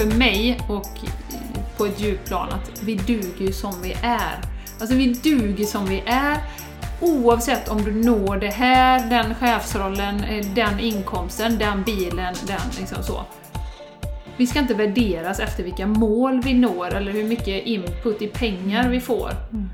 för mig och på ett djupt plan att vi duger ju som vi är. Alltså vi duger som vi är oavsett om du når det här, den chefsrollen, eh, den inkomsten, den bilen, den liksom så. Vi ska inte värderas efter vilka mål vi når eller hur mycket input i pengar vi får. Mm.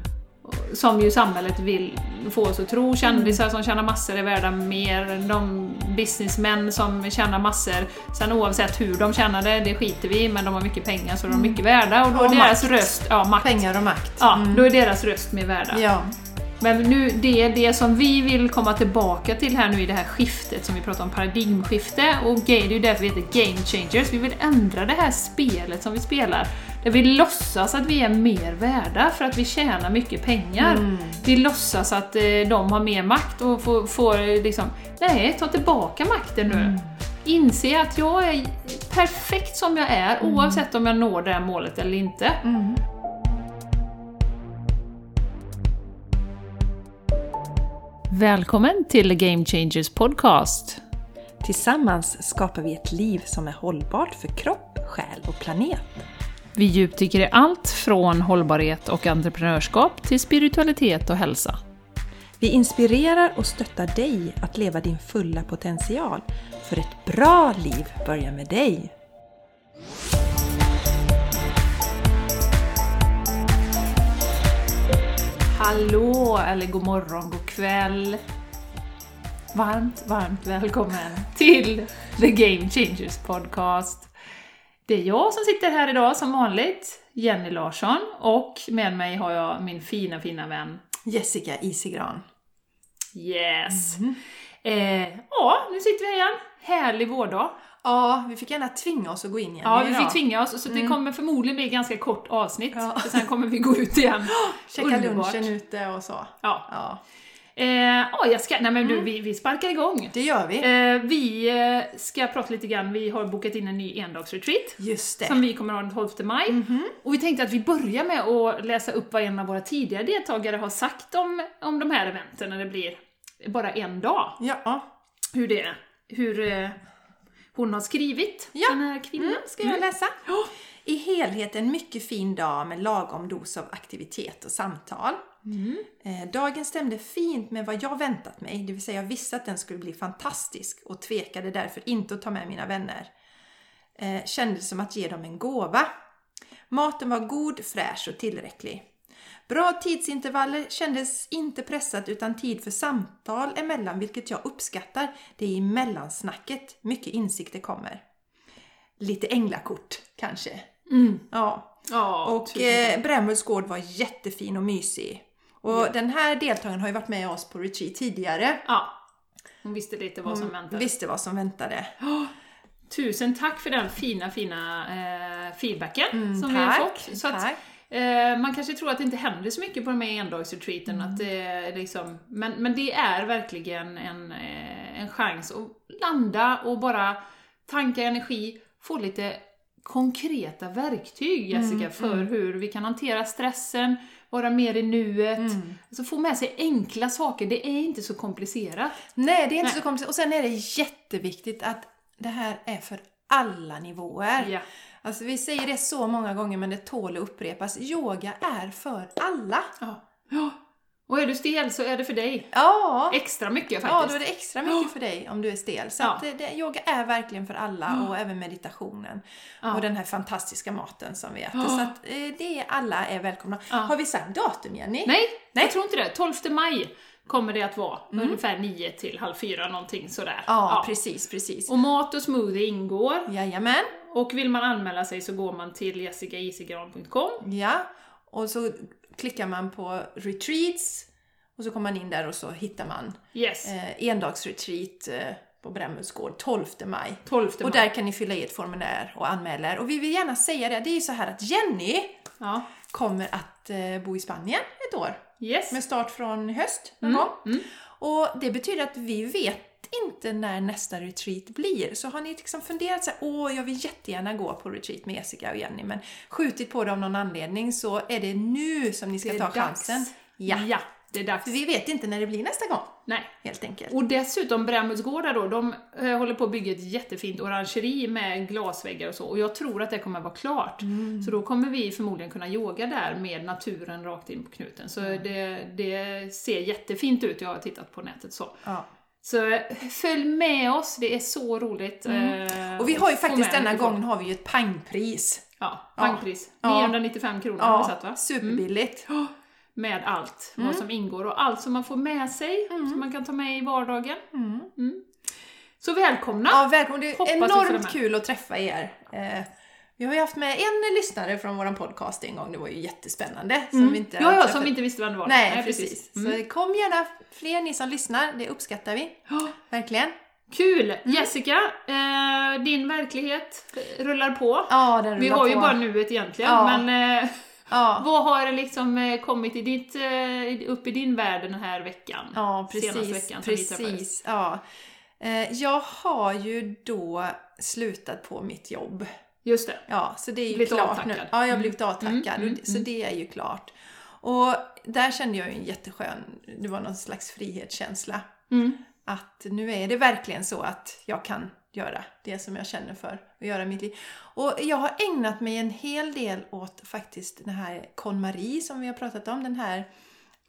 Som ju samhället vill få oss att tro. Kändisar som tjänar massor är värda mer. De businessmän som tjänar massor. Sen oavsett hur de tjänar det, det skiter vi i, men de har mycket pengar så de är mycket värda. Och då Och är deras makt. röst, ja makt. Pengar och makt. Ja, då är deras röst mer värda. Ja. Men nu, det är det som vi vill komma tillbaka till här nu i det här skiftet som vi pratar om, paradigmskifte. Och det är ju därför vi heter Game Changers. Vi vill ändra det här spelet som vi spelar. Där vi låtsas att vi är mer värda för att vi tjänar mycket pengar. Vi låtsas att eh, de har mer makt och får, får eh, liksom, nej, ta tillbaka makten nu. Inse att jag är perfekt som jag är oavsett om jag når det här målet eller inte. Välkommen till Game Changers Podcast. Tillsammans skapar vi ett liv som är hållbart för kropp, själ och planet. Vi djupdyker i allt från hållbarhet och entreprenörskap till spiritualitet och hälsa. Vi inspirerar och stöttar dig att leva din fulla potential. För ett bra liv börjar med dig. Hallå, eller god morgon, god kväll. Varmt, varmt välkommen till The Game Changers Podcast. Det är jag som sitter här idag som vanligt, Jenny Larsson, och med mig har jag min fina, fina vän Jessica Isigran. Yes! Eh, ja, nu sitter vi här igen. Härlig vårdag. Ja, vi fick gärna tvinga oss att gå in igen Ja, vi idag. fick tvinga oss, så det kommer förmodligen bli ett ganska kort avsnitt. Ja. För sen kommer vi gå ut igen. Käka Underbart. lunchen ute och så. Ja. Ja, Eh, ja, jag ska, nej men du, vi, vi sparkar igång. det gör vi. Eh, vi eh, ska prata lite grann, vi har bokat in en ny endagsretreat. Just det. Som vi kommer ha den 12 maj. Och vi tänkte att vi börjar med att läsa upp vad en av våra tidigare deltagare har sagt om, om de här eventen när det blir bara en dag. Ja, Hur det hur eh, hon har skrivit, Ja. den här kvinnan. ska jag läsa? I helhet en mycket fin dag med lagom dos av aktivitet och samtal. Eh, Dagen stämde fint med vad jag väntat mig, det vill säga jag visste att den skulle bli fantastisk och tvekade därför inte att ta med mina vänner. Eh, Kändes som att ge dem en gåva. Maten var god, fräsch och tillräcklig. Bra tidsintervaller kändes inte pressat utan tid för samtal emellan vilket jag uppskattar. Det är i mellansnacket mycket insikter kommer. Lite änglakort kanske. Ja. Ja, Och eh, Brämhults gård var jättefin och mysig. Och den här deltagaren har ju varit med oss på retreat tidigare. Ja. Hon visste lite vad som Hon väntade. visste vad som väntade. Tusen tack för den fina, fina eh, feedbacken som vi har Mm, tack, fått. Så att, tack. Eh, man kanske tror att det inte händer så mycket på de här endagsretreaten, Mm. att det är liksom, men, men det är verkligen en, eh, en chans att landa och bara tanka energi, få lite konkreta verktyg Mm, Jessica, för hur vi kan hantera stressen, vara mer i nuet, Mm. alltså få med sig enkla saker, det är inte så komplicerat. Nej, det är inte Nej. så komplicerat. Och sen är det jätteviktigt att det här är för alla nivåer. Ja. Alltså vi säger det så många gånger men det tål att upprepas. Yoga är för alla. Ja. ja. Och är du stel så är det för dig. Ja! Extra mycket Ja, faktiskt. då är det extra mycket för dig om du är stel. Så Ja. det, det, yoga är verkligen för alla och även meditationen. Ja. Och den här fantastiska maten som vi äter. Ja. Så att eh, det är, alla är välkomna. Ja. Har vi sagt datum Jenny? Nej, Nej. jag tror inte det. 12 maj kommer det att vara. Ungefär 9 till halv 4 någonting sådär. Ja, precis, precis. Och mat och smoothie ingår. Jajamän. Och vill man anmäla sig så går man till jessicaisigran.com. Ja. Och så klickar man på retreats och så kommer man in där och så hittar man Yes, eh, endagsretreat eh, på Brämhults gård 12 maj. 12 maj. Och där kan ni fylla i ett formulär och anmäla er. Och vi vill gärna säga det, det är ju så här att Jenny Ja. kommer att eh, bo i Spanien ett år. Yes. Med start från höst någon Mm, gång. mm. Och det betyder att vi vet inte när nästa retreat blir. Så har ni liksom funderat så här, åh jag vill jättegärna gå på retreat med Jessica och Jenny men skjutit på det av någon anledning så är det nu som ni ska ta dags. chansen. Ja. Ja. det är dags. För vi vet inte när det blir nästa gång, Nej. helt enkelt. Och dessutom Brännbollsgårdar då, de eh, håller på att bygga ett jättefint orangeri med glasväggar och så. Och jag tror att det kommer att vara klart. Mm. Så då kommer vi förmodligen kunna yoga där med naturen rakt in på knuten. Så Mm. det, det ser jättefint ut, jag har tittat på nätet så. Ja. Så eh, följ med oss, det är så roligt. eh, Mm. Och vi har ju faktiskt denna gången har vi ju ett pangpris. Ja, pangpris. Ja. 995 kronor har vi satt va? superbilligt. Med allt, Mm. vad som ingår och allt som man får med sig, som man kan ta med i vardagen. Mm. Så välkomna! Ja, välkommen. Det är Hoppas enormt kul att träffa er. Vi har ju haft med en lyssnare från vår podcast en gång, det var ju jättespännande. Som vi inte Mm. ja, har ja, som vi inte visste vem det var. Nej, precis. Mm. Så kom gärna fler ni som lyssnar, det uppskattar vi. Ja, Verkligen. Kul! Mm. Jessica, eh, din verklighet rullar på. Ja, den vi rullar har ju på. bara nuet egentligen, Ja. men eh, Ja, vad har liksom eh, kommit i ditt, eh, upp i din värld den här veckan? ja Senaste precis. veckan som vi träffades. precis. Ja. Eh, jag har ju då slutat på mitt jobb. Just det. Ja, så det är ju Blivit klart avtackad. nu. Ja, jag har Mm. blivit avtackad. Mm, mm, och Så mm. det är ju klart. Och där kände jag ju en jätteskön, det var någon slags frihetskänsla. Mm. Att nu är det verkligen så att jag kan göra det som jag känner för att göra i mitt liv. Och jag har ägnat mig en hel del åt faktiskt den här KonMari som vi har pratat om. Den här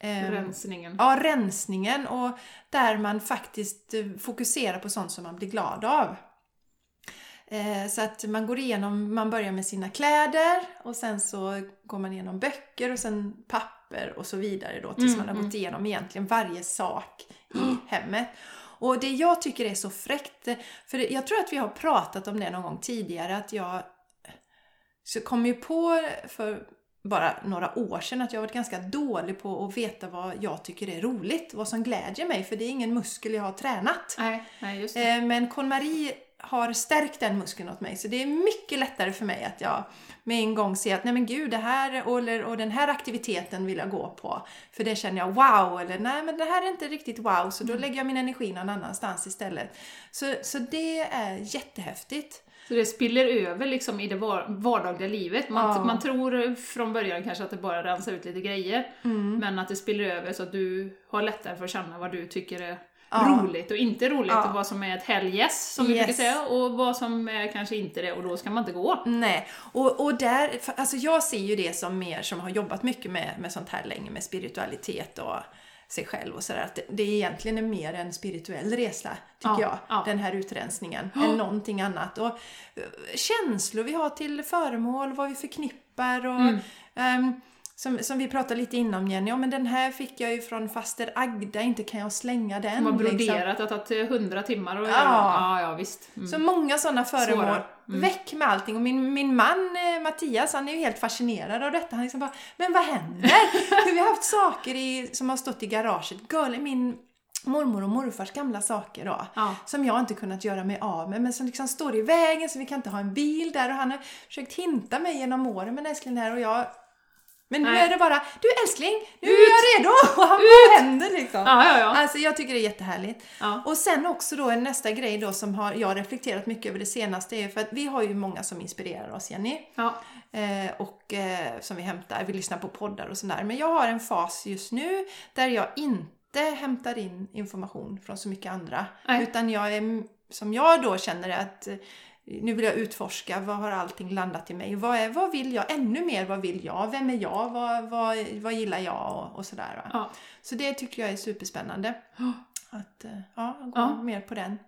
ehm, Rensningen. Ja, rensningen och där man faktiskt eh, fokuserar på sånt som man blir glad av. Eh, Så att man går igenom, man börjar med sina kläder och sen så går man igenom böcker och sen papper och så vidare då tills Mm, man har mm. gått igenom egentligen varje sak i hemmet. Och det jag tycker är så fräckt, för jag tror att vi har pratat om det någon gång tidigare, att jag så kom ju på för bara några år sedan att jag varit ganska dålig på att veta vad jag tycker är roligt, vad som glädjer mig, för det är ingen muskel jag har tränat. Nej, nej. Eh, Men KonMari har stärkt den muskeln åt mig, så det är mycket lättare för mig att jag med en gång ser att nej men gud, det här eller, och den här aktiviteten vill jag gå på. För det känner jag wow, eller nej men det här är inte riktigt wow, så då lägger jag min energi någon annanstans istället. Så, så det är jättehäftigt. Så det spiller över liksom i det var- vardagliga livet. Man, Ja. man tror från början kanske att det bara rensar ut lite grejer, Mm. men att det spiller över så att du har lättare för att känna vad du tycker är Ja. roligt och inte roligt Ja. och vad som är ett helgess som vi Yes. brukar säga och vad som är kanske inte det och då ska man inte gå. Nej, och, och där, alltså jag ser ju det som mer som har jobbat mycket med, med sånt här länge, med spiritualitet och sig själv och sådär, att det, det är egentligen en mer en spirituell resa, tycker Ja, jag, ja. den här utrensningen, än någonting annat. Och eh, känslor vi har till föremål, vad vi förknippar och Mm. ehm, som, som vi pratade lite innan Jenny, ja men den här fick jag ju från faster Agda, inte kan jag slänga den. Som har liksom. broderat, det har tagit hundra timmar att Ja. Ja, ja visst. Mm. Så många sådana föremål. Svåra. Mm. Väck med allting. Och min, min man eh, Mattias, han är ju helt fascinerad av detta. Han liksom bara, men vad händer? Vi har haft saker i, som har stått i garaget. Girl, min mormor och morfars gamla saker då. Ja. Som jag inte kunnat göra mig av med, men som liksom står i vägen så vi kan inte ha en bil där. Och han har försökt hinta mig genom åren, men älskling här och jag men nu Nej. är det bara, du älskling, nu är jag redo! Och han bara händer liksom. Ja, ja, ja. Alltså jag tycker det är jättehärligt. Ja. Och sen också då en nästa grej då som har, jag har reflekterat mycket över det senaste är för att vi har ju många som inspirerar oss Jenny. ja. Eh, och eh, som vi hämtar, vi lyssnar på poddar och sådär. Men jag har en fas just nu där jag inte hämtar in information från så mycket andra. Nej. Utan jag är, som jag då känner att eh, nu vill jag utforska, vad har allting landat i mig? Vad, är, vad vill jag ännu mer? Vad vill jag? Vem är jag? Vad, vad, vad gillar jag? Och, och sådär. Ja. Så det tycker jag är superspännande. Att eh, ja, gå Ja. mer på den.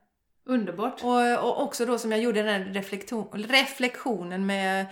Underbart. Och, och också då som jag gjorde den här reflektion, reflektionen med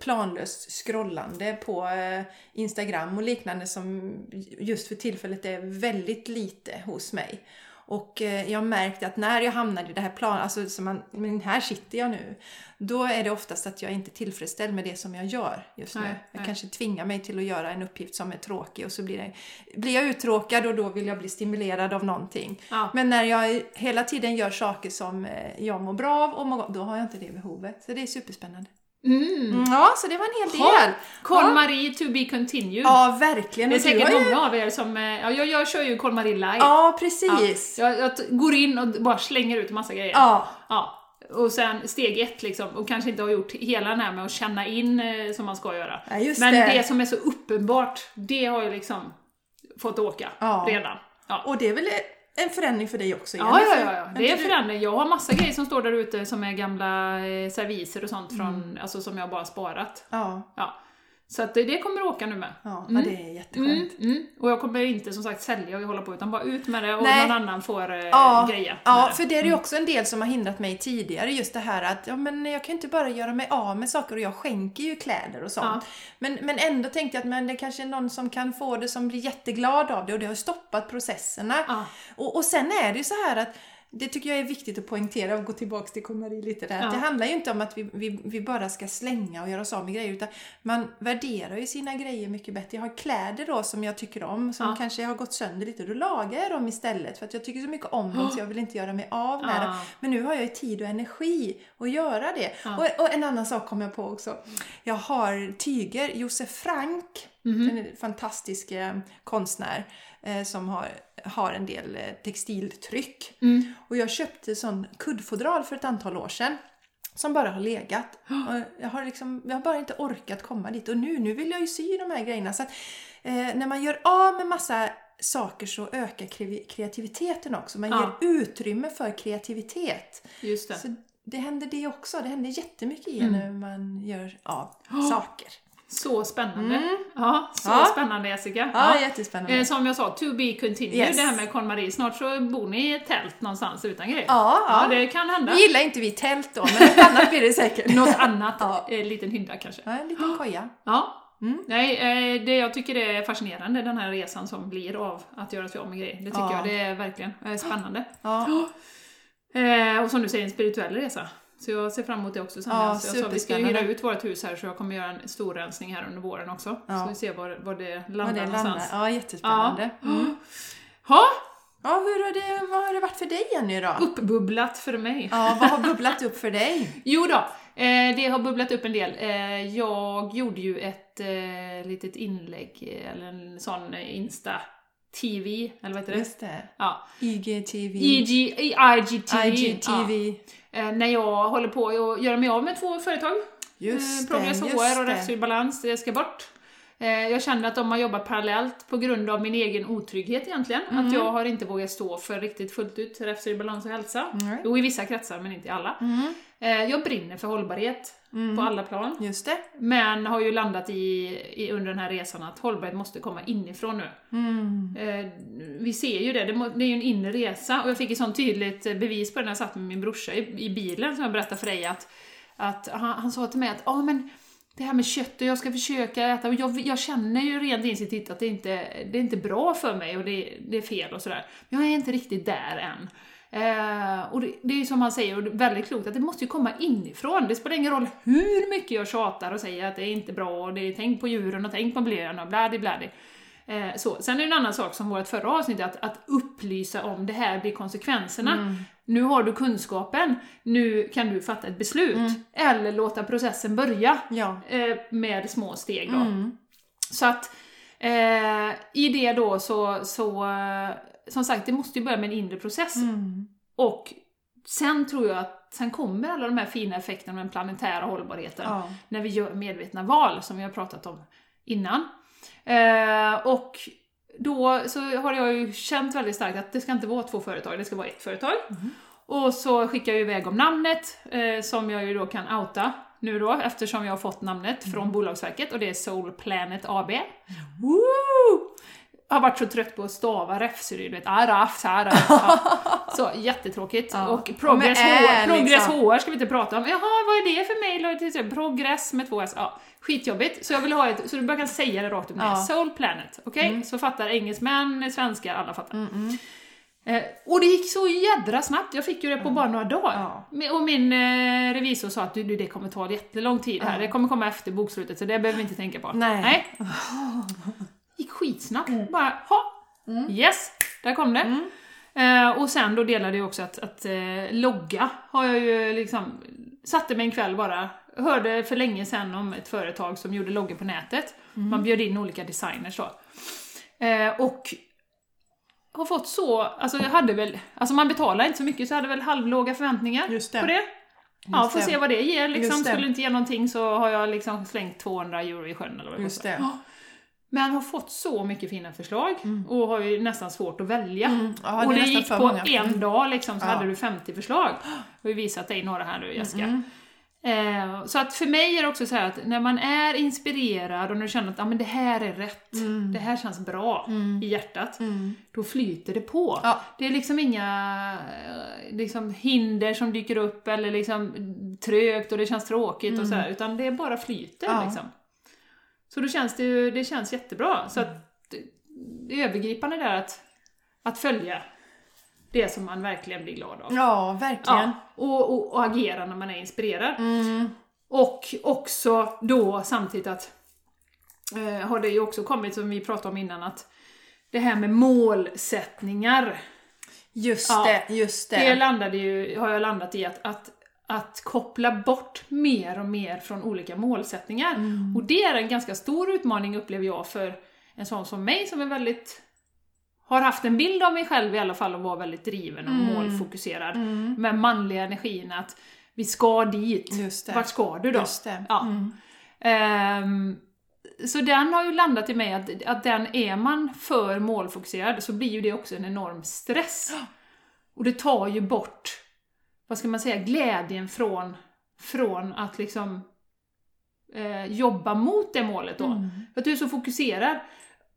planlöst scrollande på eh, Instagram och liknande som just för tillfället är väldigt lite hos mig. Och eh, jag märkte att när jag hamnade i det här plan, alltså som man, men här sitter jag nu, då är det oftast att jag inte är tillfredsställd med det som jag gör just nu. Nej, jag nej. kanske tvingar mig till att göra en uppgift som är tråkig och så blir, det, blir jag uttråkad och då vill jag bli stimulerad av någonting. Ja. Men när jag hela tiden gör saker som eh, jag mår bra av, och mår, då har jag inte det behovet. Så det är superspännande. Mm. Mm, ja, så det var en hel del. Kolmarie to be continued. Ja, verkligen. Det är säkert ju- många av er som... eh, Ja, jag, jag kör ju Kolmarie live. Ja, precis. Jag, jag t- går in och bara slänger ut en massa grejer. Ja. Ja. Och sen steg ett liksom, och kanske inte har gjort hela den här med att känna in eh, som man ska göra. Ja, Men det. det. som är så uppenbart, det har ju liksom fått åka Ja. redan. Ja. Och det är väl en förändring för dig också? Ja, Jenny? ja, För- ja, ja, det är du- förändring. Jag har massa grejer som står där ute som är gamla eh, serviser och sånt från, Mm. alltså som jag bara sparat. Ja, Ja. Så att det, kommer åka nu med. ja, Mm. det är jätteskönt. Mm, mm. Och jag kommer inte som sagt sälja och hålla på utan bara ut med det och Nej. någon annan får eh, Ja, greja. Ja, det. för det är ju också en del som har hindrat mig tidigare. Just det här att ja, men jag kan inte bara göra mig av med saker och jag skänker ju kläder och sånt. Ja. Men, men ändå tänkte jag att men det kanske är någon som kan få det som blir jätteglad av det och det har stoppat processerna. Ja. Och, och sen är det ju så här att det tycker jag är viktigt att poängtera och gå tillbaka till KMRI lite där. Ja. Det handlar ju inte om att vi, vi, vi bara ska slänga och göra oss av med grejer utan man värderar ju sina grejer mycket bättre. Jag har kläder då som jag tycker om som Ja. kanske har gått sönder lite. Då lagar jag dem istället för att jag tycker så mycket om dem så jag vill inte göra mig av med Ja. dem. Men nu har jag ju tid och energi att göra det. Och, och en annan sak kom jag på också. Jag har tyger, Josef Frank, Mhm. en fantastisk eh, konstnär som har, har en del eh, textiltryck. Mm. Och jag köpte sån kuddfodral för ett antal år sedan. Som bara har legat. Och jag, har liksom, jag har bara inte orkat komma dit. Och nu, nu vill jag ju sy de här grejerna. Så att, eh, när man gör av med massa saker så ökar kreativiteten också. Man Ja. ger utrymme för kreativitet. Just det. Så det händer det också. Det händer jättemycket i Mm. när man gör av saker. Så spännande. Ja, så Mm. Ja. spännande Jessica. Ja, jättespännande. Eh, Som jag sa, to be continued, Yes. det här med KonMari. Snart så bor ni i ett tält någonstans utan grejer. Ja, ja. det kan hända. Nu gillar inte vi tält då, men något annat blir det säkert. Något annat, Ja. en liten hydda kanske. Ja, en liten koja. Ja. Mm. Nej, eh, det jag tycker det är fascinerande, den här resan som blir av att göra sig av med grejer. Det tycker Ja. jag, det är verkligen eh, spännande. Ja, Eh, och som du säger, en spirituell resa. Så jag ser fram emot det också sen. Ja, jag sa, vi ska ju hyra ut vårt hus här så jag kommer göra en stor rensning här under våren också. Ja. Så vi ser var, var det vad landar det någonstans. landar. Ja, jättespännande. Ja. Mm. Ha, Ja, hur har det, vad har det varit för dig Jenny då? uppbubblat för mig. Ja, vad har bubblat upp för dig? Jo då, eh, det har bubblat upp en del. Eh, jag gjorde ju ett eh, litet inlägg, eller en sån eh, Insta-TV, eller vad heter det? Just det. Ja. IGTV. IG, IGTV. IGTV. Ja. Eh, när jag håller på att göra mig av med två företag. Just eh, det, Progress just HR och det. Rättslig Balans, det ska bort. Eh, jag känner att de har jobbat parallellt på grund av min egen otrygghet egentligen. Mm. Att jag har inte vågat stå för riktigt fullt ut Rättslig Balans och hälsa. Nej. Jo, i vissa kretsar men inte i alla. Mm. Eh, jag brinner för hållbarhet Mm. på alla plan. Just det. Men har ju landat i, i under den här resan att hållbarhet måste komma inifrån nu. Mm. Eh, vi ser ju det, det, må, det är ju en inre resa och jag fick ett sånt tydligt bevis på det när jag satt med min brorsa i, i bilen som jag berättade för dig att, att han, han sa till mig att ja men det här med kött och jag ska försöka äta och jag, jag känner ju rent insiktigt att det inte det är inte bra för mig och det, det är fel och sådär. Men jag är inte riktigt där än. Eh, och det, det är som han säger, och det är väldigt klokt, att det måste ju komma inifrån. Det spelar ingen roll hur mycket jag tjatar och säger att det är inte bra och det är tänk på djuren och tänk på miljön och bladi bladi. Eh, så. Sen är det en annan sak som vårt förra avsnitt, att, att upplysa om det här blir konsekvenserna. Nu har du kunskapen, nu kan du fatta ett beslut. Eller låta processen börja Ja. eh, med små steg då. Mm. Så att eh, i det då så, så som sagt, det måste ju börja med en inre process. Mm. Och sen tror jag att sen kommer alla de här fina effekterna med den planetära hållbarheten Ja. när vi gör medvetna val, som vi har pratat om innan. Eh, och då så har jag ju känt väldigt starkt att det ska inte vara två företag, det ska vara ett företag. Och så skickar jag iväg om namnet, eh, som jag ju då kan outa nu då, eftersom jag har fått namnet från Bolagsverket, och det är Soul Planet AB. Woo! Jag har varit så trött på att stava räfsor, du vet, araf, sara. Ja. Så jättetråkigt. Ja. Och Progress, ä, HR, Progress liksom. HR ska vi inte prata om. Jaha, vad är det för mejl? Progress med två s. Ja, skitjobbigt. Så jag vill ha ett, så du bara kan säga det rakt upp. Ja. Soul Planet, okej? Mm. Så fattar engelsmän, svenskar, alla fattar. Mm, mm. Eh, och det gick så jädra snabbt, jag fick ju det på bara några dagar. Ja. Och min eh, revisor sa att du, du, det kommer ta jättelång tid här, Ja. det kommer komma efter bokslutet så det behöver vi inte tänka på. Nej. gick skitsnabbt. Bara, ha, yes, där kom det. Eh, och sen då delade jag också att, att eh, logga har jag ju liksom, satte mig en kväll bara, hörde för länge sedan om ett företag som gjorde loggor på nätet. Man bjöd in olika designers då. Eh, och har fått så, alltså jag hade väl, alltså man betalar inte så mycket så jag hade väl halvlåga förväntningar Just det. på det. Ja, får det. se vad det ger liksom. Just. Skulle det inte ge någonting så har jag liksom slängt 200 euro i sjön eller vad det Just kostar. det. Men har fått så mycket fina förslag och har ju nästan svårt att välja. Mm. Ja, och det gick på många. en dag liksom, så Ja. hade du 50 förslag. Jag har ju visat dig några här nu Jessica. Mm. Eh, så att för mig är det också så här att när man är inspirerad och när du känner att ah, men det här är rätt, det här känns bra i hjärtat, då flyter det på. Ja. Det är liksom inga eh, liksom, hinder som dyker upp eller liksom trögt och det känns tråkigt och så här, utan det bara flyter liksom. Så då känns det ju, det känns jättebra. Så att det, övergripande där att, att följa det som man verkligen blir glad av. Ja, verkligen. Ja, och, och, och agera när man är inspirerad. Mm. Och också då samtidigt att eh, har det ju också kommit, som vi pratade om innan, att det här med målsättningar, Just Ja. det, just det. det landade ju, har jag landat i att, att, att koppla bort mer och mer från olika målsättningar. Mm. Och det är en ganska stor utmaning upplever jag för en sån som mig som är väldigt har haft en bild av mig själv i alla fall och var väldigt driven och Mm. målfokuserad. Med manliga energin att vi ska dit. Vart ska du då? Ja. Mm. Ehm, så den har ju landat i mig att, att den är man för målfokuserad så blir ju det också en enorm stress. Och det tar ju bort, vad ska man säga, glädjen från, från att liksom eh, jobba mot det målet då. För att du är så fokuserad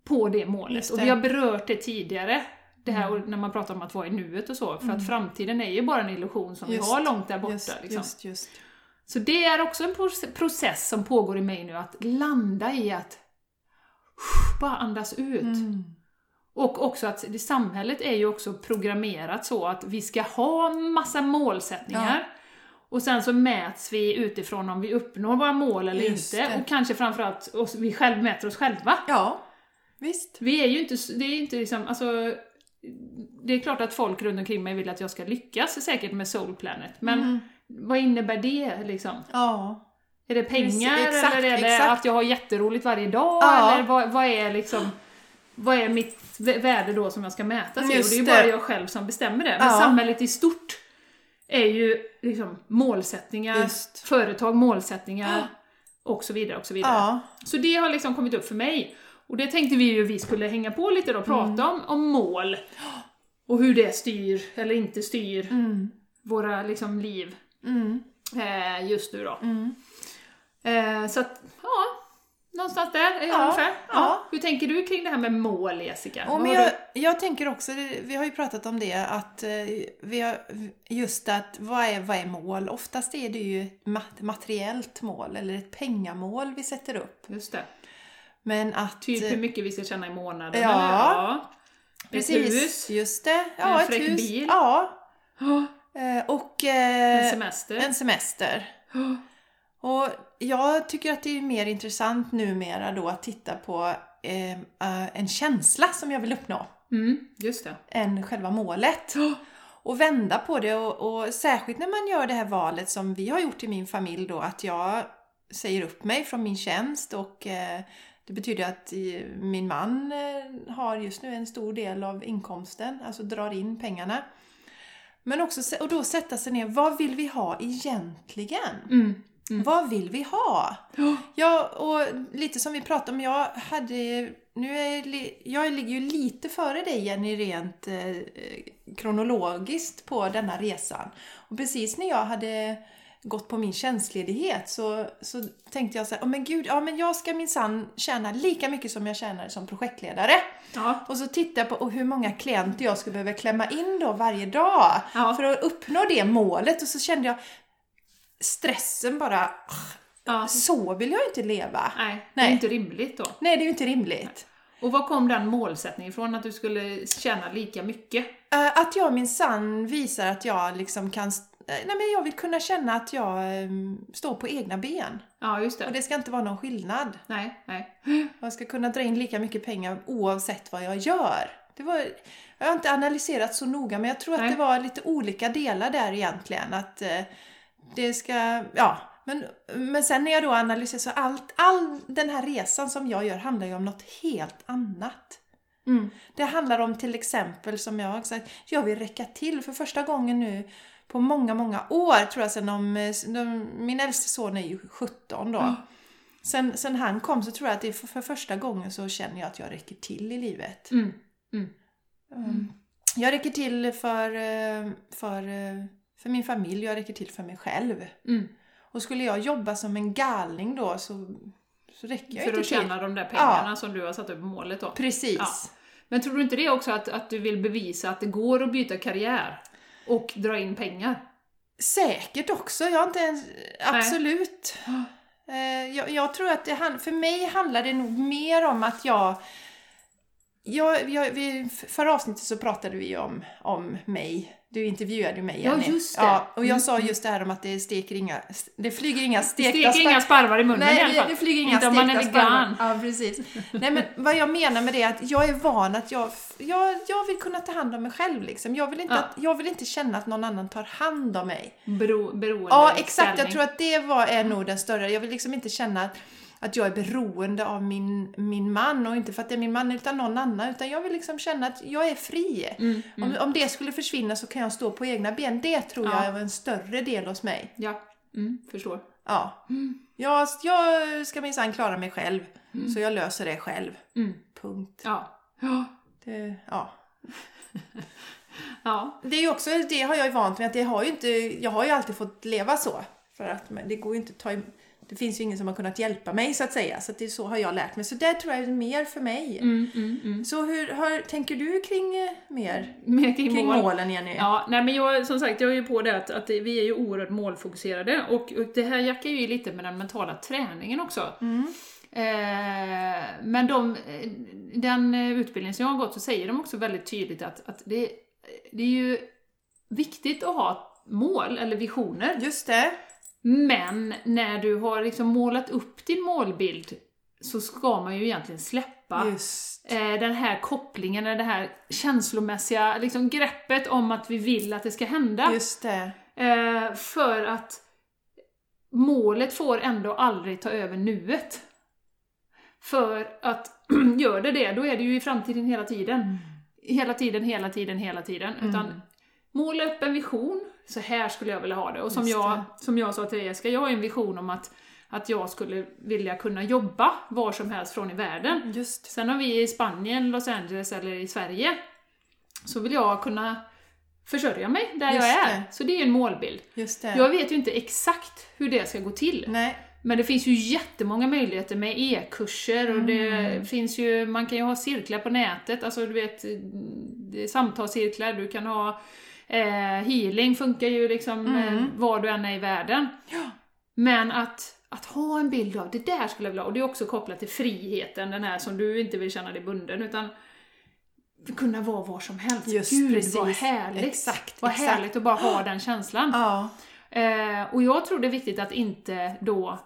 på det målet. Mm. Just Och det. vi har berört det tidigare. Det här Mm. när man pratar om att vara i nuet och så. För att framtiden är ju bara en illusion som Just, vi har långt där borta. Just, liksom. just. Så det är också en proce- process som pågår i mig nu, att landa i att bara andas ut. Mm. Och också att det, samhället är ju också programmerat så att vi ska ha massa målsättningar. Och sen så mäts vi utifrån om vi uppnår våra mål eller Just inte. det. Och kanske framförallt oss, vi själv mäter oss själva. Ja, visst. Vi är ju inte, det är inte liksom, alltså det är klart att folk runt omkring mig vill att jag ska lyckas säkert med Soul Planet, men Mm. vad innebär det liksom? Ja. Är det pengar exakt, eller är det exakt. att jag har jätteroligt varje dag? Ja. Eller vad, vad är liksom vad är mitt vä- värde då som jag ska mätas i? Och det är ju bara jag själv som bestämmer det. Men Ja. samhället i stort är ju liksom målsättningar, Just. företag, målsättningar och så vidare och så vidare. Ja. Så det har liksom kommit upp för mig. Och det tänkte vi ju vi skulle hänga på lite då och prata Mm. om, om mål. Och hur det styr eller inte styr Mm. våra liksom liv Mm. eh, just nu då. Mm. Eh, så att, ja, någonstans där är jag Ja, ungefär. Ja. ja. Hur tänker du kring det här med mål, Jessica? Vad men jag, jag tänker också, vi har ju pratat om det, att eh, vi har, just att vad är, vad är mål? Oftast är det ju ett mat- materiellt mål eller ett pengamål vi sätter upp. Just det. Men att... Typ hur mycket vi ska tjäna i månaden, Ja. eller? Ja. Ett precis, hus, just det. Ja, En ett fräck hus. bil. Ja. Ja, Eh, Och en eh, semester. en semester. Ja. Och jag tycker att det är mer intressant numera då att titta på eh, eh, en känsla som jag vill uppnå Mm, just det. än själva målet. Och vända på det och, och särskilt när man gör det här valet som vi har gjort i min familj då att jag säger upp mig från min tjänst och eh, det betyder att eh, min man eh, har just nu en stor del av inkomsten, alltså drar in pengarna. Men också och då sätta sig ner, vad vill vi ha egentligen? Mm. Vad vill vi ha? Ja. Ja, och lite som vi pratade om, jag hade... Nu är, jag ligger ju lite före dig Jenny rent eh, kronologiskt på denna resan. Och precis när jag hade gått på min tjänstledighet så, så tänkte jag så här, oh, men gud, ja men jag ska minsann tjäna lika mycket som jag tjänar som projektledare. Ja. Och så tittade jag på hur många klienter jag skulle behöva klämma in då varje dag Ja. för att uppnå det målet. Och så kände jag stressen bara, ja. så vill jag inte leva. Nej, det är Nej. inte rimligt då. Nej, det är ju inte rimligt. Och var kom den målsättningen ifrån, att du skulle tjäna lika mycket? Eh, Att jag min sann visar att jag liksom kan... eh, Nej men jag vill kunna känna att jag eh, står på egna ben. Ja, just det. Och det ska inte vara någon skillnad. Nej, nej. Jag ska kunna dra in lika mycket pengar oavsett vad jag gör. Det var, jag har inte analyserat så noga men jag tror att Nej. det var lite olika delar där egentligen. Att eh, det ska... Ja. Men, men sen när jag då analyserar så allt, all den här resan som jag gör handlar ju om något helt annat. Mm. Det handlar om till exempel som jag har sagt, jag vill räcka till för första gången nu på många, många år tror jag sedan de, de, min äldste son är ju 17 då. sen, sen han kom så tror jag att det för, för första gången så känner jag att jag räcker till i livet. Mm. Mm. Mm. Jag räcker till för, eh, för, eh, för min familj, jag räcker till för mig själv. Mm. Och skulle jag jobba som en galning då så, så räcker jag För inte att till. tjäna de där pengarna som du har satt upp målet då. Precis. Ja. Men tror du inte det också att, att du vill bevisa att det går att byta karriär och dra in pengar? Säkert också, jag har inte ens... Absolut. Eh, Jag, jag tror att det, för mig handlar det nog mer om att jag... jag, jag vi, förra avsnittet så pratade vi om, om mig. Du intervjuade ju mig Ja, just det. Ja, och jag Mm, sa just det här om att det steker inga... Det flyger inga Det stekta steker spar- inga sparvar i munnen i Nej, alla det, fall. det flyger inga Inte om man är vegan. Ja, precis. Nej, men vad jag menar med det är att jag är van att jag, jag, jag vill kunna ta hand om mig själv liksom. Jag vill inte, Ja. att, jag vill inte känna att någon annan tar hand om mig. Bero, beroende Ja, exakt. Jag ställning. tror att det var, är nog den större. Jag vill liksom inte känna att, att jag är beroende av min, min man och inte för att det är min man utan någon annan. Utan jag vill liksom känna att jag är fri. Mm, mm. Om, om det skulle försvinna så kan jag stå på egna ben. Det tror Ja. jag är en större del hos mig. Ja, mm, förstår. Ja. Jag, jag ska minsann klara mig själv. Så jag löser det själv. Mm. Punkt. Ja. Ja. Det, ja. Ja. det är också, det har jag ju vant mig att det har ju inte, jag har ju alltid fått leva så. För att men det går ju inte att ta im- det finns ju ingen som har kunnat hjälpa mig så att säga. Så att det är så har jag lärt mig. Så det tror jag är mer för mig. Mm, mm, mm. Så hur hur tänker du kring eh, mer? Mer kring, Kring mål. målen Jenny? Ja, nej men jag, som sagt, jag är ju på det att, att vi är ju oerhört målfokuserade och, och det här jackar ju lite med den mentala träningen också. Mm. Eh, men de, eh, den eh, utbildning som jag har gått så säger de också väldigt tydligt att, att det, det är ju viktigt att ha mål eller visioner. Just det. Men när du har liksom målat upp din målbild så ska man ju egentligen släppa Just. eh, den här kopplingen, det här känslomässiga liksom, greppet om att vi vill att det ska hända. Just det. Eh, för att målet får ändå aldrig ta över nuet. För att gör det det, då är det ju i framtiden hela tiden. Hela tiden, hela tiden, hela tiden. Utan måla upp en vision, så här skulle jag vilja ha det. Och som, Just jag, det. som jag sa till Jessica, jag har en vision om att, att jag skulle vilja kunna jobba var som helst från i världen. Just. Sen har vi i Spanien, Los Angeles eller i Sverige, så vill jag kunna försörja mig där Just jag är. det. Så det är en målbild. Just det. Jag vet ju inte exakt hur det ska gå till. Nej. Men det finns ju jättemånga möjligheter med e-kurser och det Mm. finns ju, man kan ju ha cirklar på nätet, alltså du vet, det är samtalscirklar, du kan ha eh, healing funkar ju liksom eh, Mm. var du än är i världen. Ja. Men att, att ha en bild av, det där skulle jag vilja ha, och det är också kopplat till friheten, den här som du inte vill känna dig bunden, utan kunna vara var som helst. Just Gud precis. vad härligt! Exakt, vad exakt. härligt att bara ha den känslan. Ja. Eh, och jag tror det är viktigt att inte då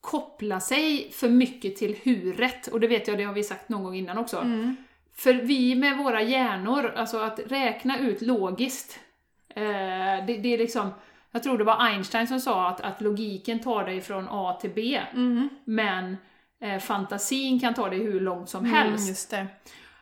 koppla sig för mycket till huret, och det vet jag, det har vi sagt någon gång innan också. Mm. För vi med våra hjärnor, alltså att räkna ut logiskt, eh, det, det är liksom, jag tror det var Einstein som sa att, att logiken tar dig från A till B, Mm. men eh, fantasin kan ta dig hur långt som Mm, helst.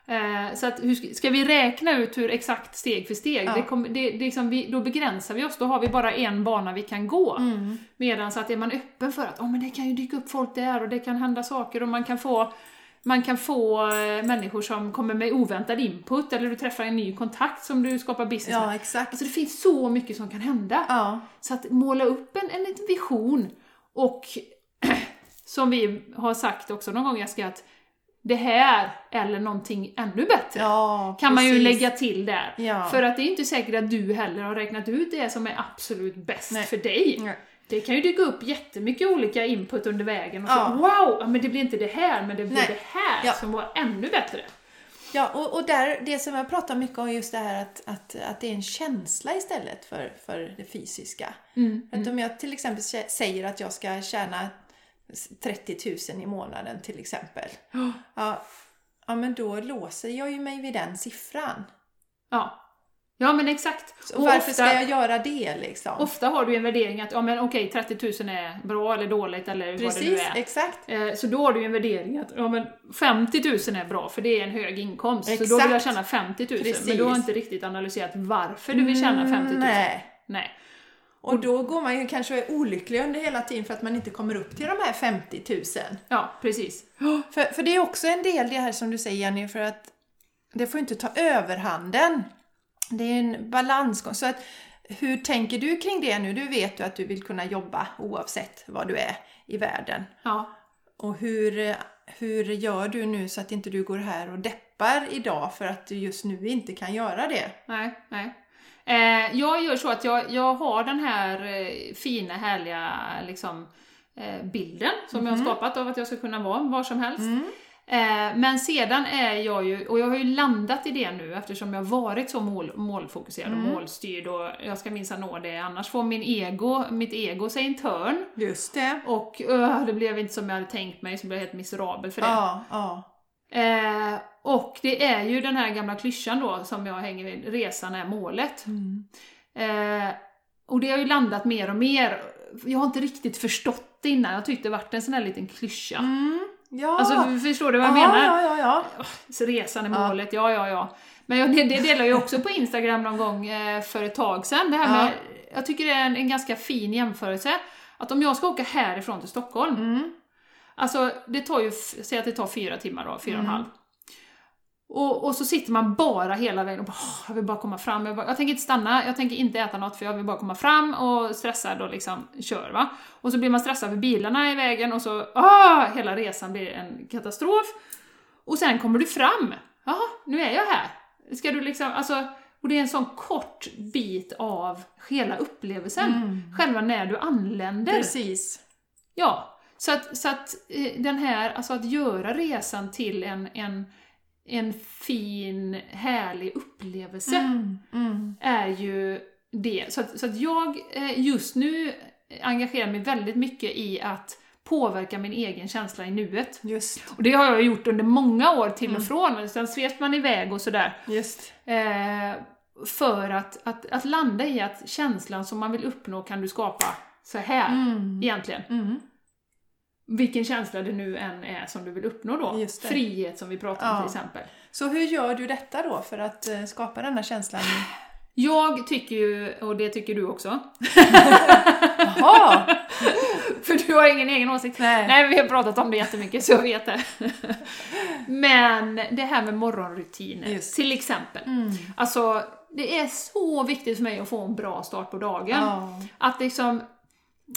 Eh, så att hur, ska- vi räkna ut hur exakt steg för steg, Ja. det kommer, det, det liksom vi, då begränsar vi oss, då har vi bara en bana vi kan gå. Mm. Medan så att är man öppen för att oh, men det kan ju dyka upp folk där och det kan hända saker och man kan få man kan få eh, människor som kommer med oväntad input eller du träffar en ny kontakt som du skapar business med. Ja, exakt. Alltså det finns så mycket som kan hända. Ja. Så att måla upp en, en liten vision och som vi har sagt också någon gång Jessica, att det här eller någonting ännu bättre Ja, kan man ju lägga till där. Ja. För att det är inte säkert att du heller har räknat ut det som är absolut bäst Nej. för dig. Nej. Det kan ju dyka upp jättemycket olika input under vägen och Ja. så wow, men det blir inte det här, men det blir Nej. det här Ja. som var ännu bättre. Ja, och, och där, det som jag pratar mycket om just det här att, att, att det är en känsla istället för, för det fysiska. Mm. Att om jag till exempel säger att jag ska tjäna 30 000 i månaden till exempel. Ja. Ja, ja, men då låser jag ju mig vid den siffran. Ja. Ja, men exakt. Så Och varför ofta, ska jag göra det liksom? ofta har du en värdering att ja, men okej, 30 000 är bra eller dåligt eller vad det nu Precis, är. exakt. Eh, Så då har du en värdering att ja, men 50 000 är bra för det är en hög inkomst. Så då Exakt. vill jag tjäna 50 000. Men Precis. du har inte riktigt analyserat varför du vill tjäna 50 000. Nej. Nej. Och då går man ju kanske olycklig under hela tiden för att man inte kommer upp till de här 50 000. Ja, precis. För, för det är också en del det här som du säger Jenny, för att det får inte ta överhanden. Det är en balansgång. Så att, hur tänker du kring det nu? Du vet ju att du vill kunna jobba oavsett var du är i världen. Ja. Och hur, hur gör du nu så att inte du går här och deppar idag för att du just nu inte kan göra det? Nej, nej. Eh, jag gör så att jag, jag har den här eh, fina, härliga liksom, eh, bilden som jag har skapat av att jag ska kunna vara var som helst. Eh, men sedan är jag ju, och jag har ju landat i det nu eftersom jag har varit så mål, målfokuserad och målstyrd och jag ska minsann nå det, annars får min ego, mitt ego sig en törn. Just det. Och öh, det blev inte som jag hade tänkt mig, så blev jag helt miserabel för det. Ja, ja. Eh, och det är ju den här gamla klyschan då som jag hänger vid, resan är målet. Eh, och det har ju landat mer och mer. Jag har inte riktigt förstått det innan, jag tyckte det varit en sån här liten klyscha. Ja. Alltså förstår du vad jag ja, menar? ja, ja, ja. Så resan är målet, ja ja ja. Men jag, det, det delar jag också på Instagram någon gång eh, för ett tag sedan. Det här med, Jag tycker det är en, en ganska fin jämförelse. Att om jag ska åka härifrån till Stockholm, Mm. alltså det tar ju, säg att det tar fyra timmar då, fyra och en Mm. halv. Och, och så sitter man bara hela vägen och bara, "Åh, jag vill bara komma fram. Jag, bara, jag tänker inte stanna, jag tänker inte äta något för jag vill bara komma fram och stressad och liksom kör va. Och så blir man stressad för bilarna i vägen och så, ah, hela resan blir en katastrof. Och sen kommer du fram. Jaha, nu är jag här. Ska du liksom, alltså, och det är en sån kort bit av hela upplevelsen. Själva när du anländer. Precis. Ja, så att, så att eh, den här, alltså att göra resan till en, en, en fin, härlig upplevelse Mm, mm. är ju det. Så att, så att jag eh, just nu engagerar mig väldigt mycket i att påverka min egen känsla i nuet. Just, Och det har jag gjort under många år till och från, sen sveps man iväg och sådär. just. Eh, för att, att, att landa i att känslan som man vill uppnå kan du skapa så här Mm. egentligen. Mm. Vilken känsla det nu än är som du vill uppnå då. Frihet som vi pratade om Ja. till exempel. Så hur gör du detta då för att eh, skapa den här känslan? Jag tycker ju, och det tycker du också, Jaha! för du har ingen egen åsikt. Nej. Nej, vi har pratat om det jättemycket så jag vet det. Men det här med morgonrutiner, Just. till exempel. Mm. Alltså, det är så viktigt för mig att få en bra start på dagen. Ja. Att liksom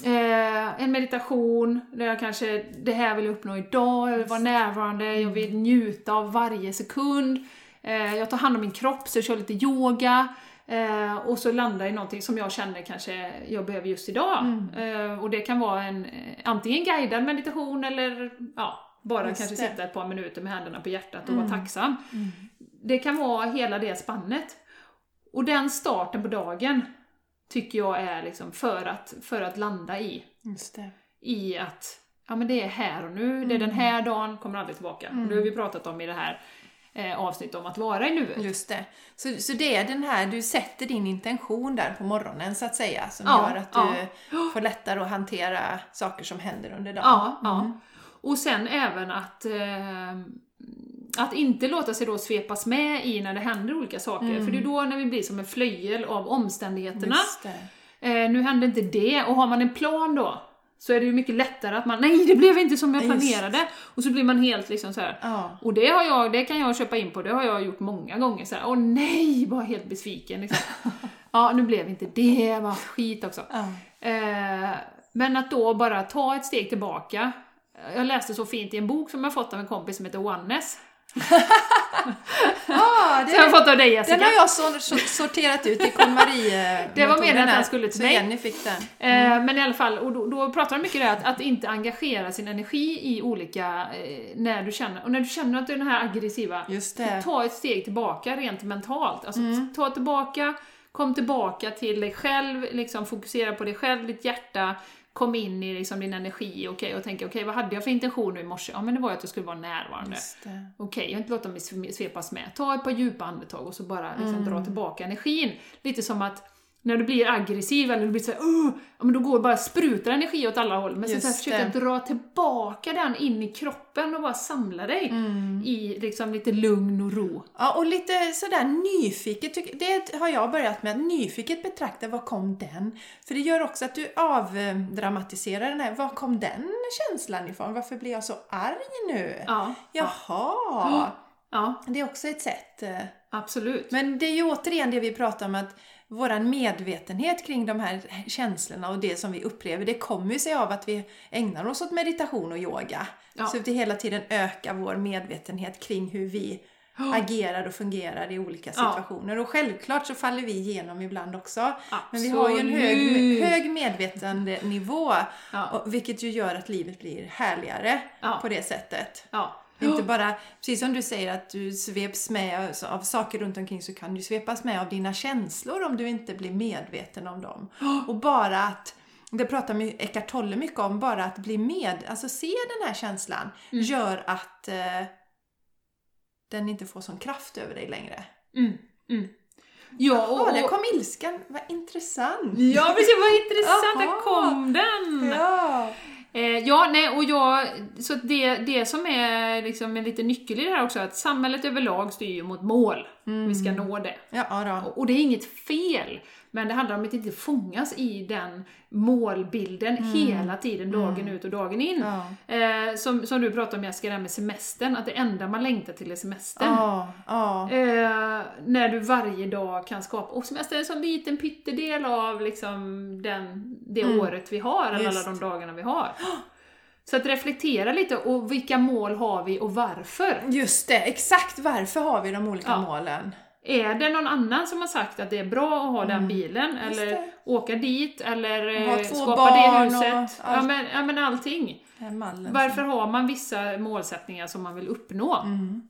eh, en meditation där jag kanske, det här vill jag uppnå idag, jag vill vara närvarande, jag Mm. vill njuta av varje sekund. Eh, jag tar hand om min kropp så jag kör lite yoga. Eh, och så landar i någonting som jag känner kanske jag behöver just idag. Mm. Eh, och det kan vara en antingen guidad meditation eller ja, bara Just kanske det. Mm. sitta ett par minuter med händerna på hjärtat och vara tacksam. Det kan vara hela det spannet. Och den starten på dagen tycker jag är liksom för att, för att landa i, i att ja, men det är här och nu, det är den här dagen, kommer aldrig tillbaka. Och det har vi pratat om i det här eh, avsnittet om att vara i nuet. Just det. Så, så det är den här, du sätter din intention där på morgonen så att säga, som Ja, gör att ja. du får lättare att hantera saker som händer under dagen. Ja, ja. Och sen även att, eh, att inte låta sig då svepas med i när det händer olika saker. För det är då när vi blir som en flöjel av omständigheterna. Just. Eh, nu hände inte det, och har man en plan då så är det ju mycket lättare att man, nej det blev inte som jag Just. planerade. Och så blir man helt liksom så här. Ja. Och det, har jag, det kan jag köpa in på, det har jag gjort många gånger. Så här, Åh nej, bara helt besviken. Liksom. ja, nu blev inte det, vad skit också. Ja. Eh, men att då bara ta ett steg tillbaka. Jag läste så fint i en bok som jag fått av en kompis som heter Oneness. Ah, Som jag har det, fått av dig Jessica. den har jag så, så, sorterat ut i KonMari Det var meningen att den skulle till Så dig. Jenny fick den. Eh, men i alla fall, och då, då pratar de mycket om det att, att inte engagera sin energi i olika, eh, när du känner, och när du känner att du är den här aggressiva, det. ta ett steg tillbaka rent mentalt. Alltså Mm. ta tillbaka, kom tillbaka till dig själv, liksom fokusera på dig själv, ditt hjärta, kom in i liksom din energi okej, och tänka okej, vad hade jag för intention nu i morse? Ja men det var ju att jag skulle vara närvarande. Okej, jag vill inte låta mig svepas med. Ta ett par djupa andetag och så bara liksom dra tillbaka energin. Lite som att när du blir aggressiv eller du blir såhär uh, ja, men då går bara sprutar energi åt alla håll. Men sen här, försöka dra tillbaka den in i kroppen och bara samla dig Mm. i liksom lite lugn och ro. Ja, och lite sådär nyfiket, det har jag börjat med, nyfiket betrakta var kom den? För det gör också att du avdramatiserar den här, var kom den känslan ifrån? Varför blir jag så arg nu? Ja, Jaha! ja Det är också ett sätt. eh. absolut. Men det är ju återigen det vi pratar om att våran medvetenhet kring de här känslorna och det som vi upplever, det kommer ju sig av att vi ägnar oss åt meditation och yoga. Ja. Så att vi hela tiden ökar vår medvetenhet kring hur vi agerar och fungerar i olika Ja. situationer. Och självklart så faller vi igenom ibland också. Men vi har ju en hög, Absolut. hög medvetandenivå, Ja. vilket ju gör att livet blir härligare Ja. på det sättet. Ja. Inte bara, precis som du säger, att du sveps med av- saker runt omkring så kan du svepas med av dina känslor om du inte blir medveten om dem. Och bara att, det pratar Eckart Tolle mycket om, bara att bli med, alltså se den här känslan Mm. gör att eh, den inte får sån kraft över dig längre. Mm. Mm. Ja, och, Ja, där och, kom ilskan, vad intressant! ja precis, vad intressant, där kom den! Ja. Eh, ja, nej, och jag, så det, det som är liksom en liten nyckel i det här också, är att samhället överlag styr ju mot mål. Vi ska nå det. Ja. Och- Och det är inget fel, men det handlar om att inte fångas i den målbilden hela tiden, dagen ut och dagen in. Ja. Eh, som, som du pratade om Jessica, det här med semestern, att det enda man längtar till är semestern. Ja, ja. Eh, när du varje dag kan skapa, och semester är en sån liten pyttedel av liksom den, det året vi har, eller alla Mm. De dagarna vi har. Så att reflektera lite, och vilka mål har vi och varför? Just det, exakt varför har vi de olika Ja. målen? Är det någon annan som har sagt att det är bra att ha den bilen, Mm. just eller åka dit, eller Ha eh, två skapa barn det och huset? Ja men, ja men allting. Den mallen Varför har man vissa målsättningar som man vill uppnå? Mm.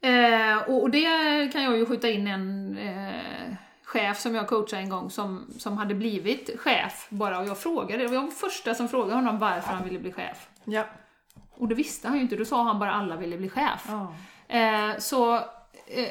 Eh, och, och det kan jag ju skjuta in en eh, chef som jag coachade en gång som, som hade blivit chef bara och jag frågade, det var jag första som frågade honom varför han ville bli chef. Ja. Och det visste han ju inte, då sa han bara alla ville bli chef. Ja. Eh, så eh,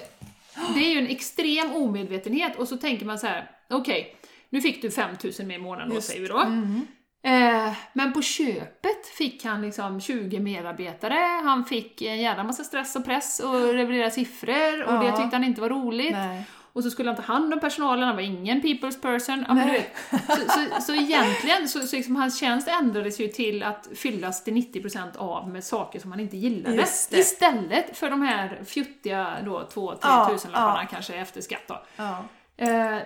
det är ju en extrem omedvetenhet och så tänker man så här: okej, nu fick du 5000 mer i månaden då, Just. säger vi då. Mm. Eh, men på köpet fick han liksom 20 medarbetare, han fick en jävla massa stress och press och leverera siffror och det Ja. tyckte han inte var roligt. Nej. Och så skulle han ta hand om personalen, han var ingen people's person. Ja, men så, så, så egentligen, så, så liksom, hans tjänst ändrades ju till att fyllas till 90% av med saker som han inte gillade. Istället för de här fjuttiga då 2-3 Ja, tusenlapparna ja. kanske efter skatt då. Ja. Eh,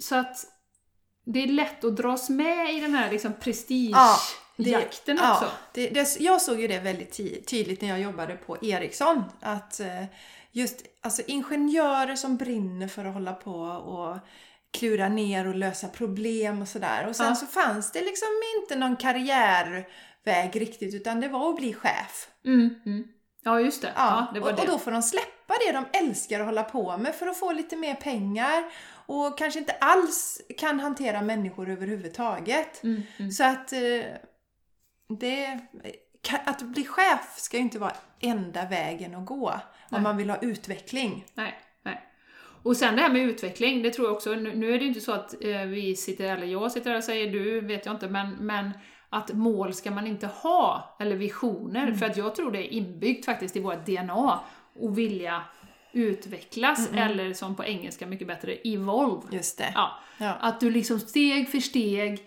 så att det är lätt att dras med i den här liksom Ja, prestigejakten det- också. Ja, det, det, jag såg ju det väldigt ty- tydligt när jag jobbade på Ericsson. Att eh, just alltså, ingenjörer som brinner för att hålla på och klura ner och lösa problem och sådär. Och sen Ja. så fanns det liksom inte någon karriärväg riktigt utan det var att bli chef. Mm, mm. Ja, just det. Ja, Ja, det och, det. och då får de släppa det de älskar att hålla på med för att få lite mer pengar och kanske inte alls kan hantera människor överhuvudtaget. Mm, mm. Så att eh, det, att bli chef ska ju inte vara enda vägen att gå Nej. om man vill ha utveckling. Nej, nej. Och sen det här med utveckling, det tror jag också, nu, är det ju inte så att eh, vi sitter, eller jag sitter här och säger du, vet jag inte, men, men att mål ska man inte ha, eller visioner, för att jag tror det är inbyggt faktiskt i vårt DNA och vilja utvecklas, eller som på engelska mycket bättre, evolve. Just det. Ja, Ja. att du liksom steg för steg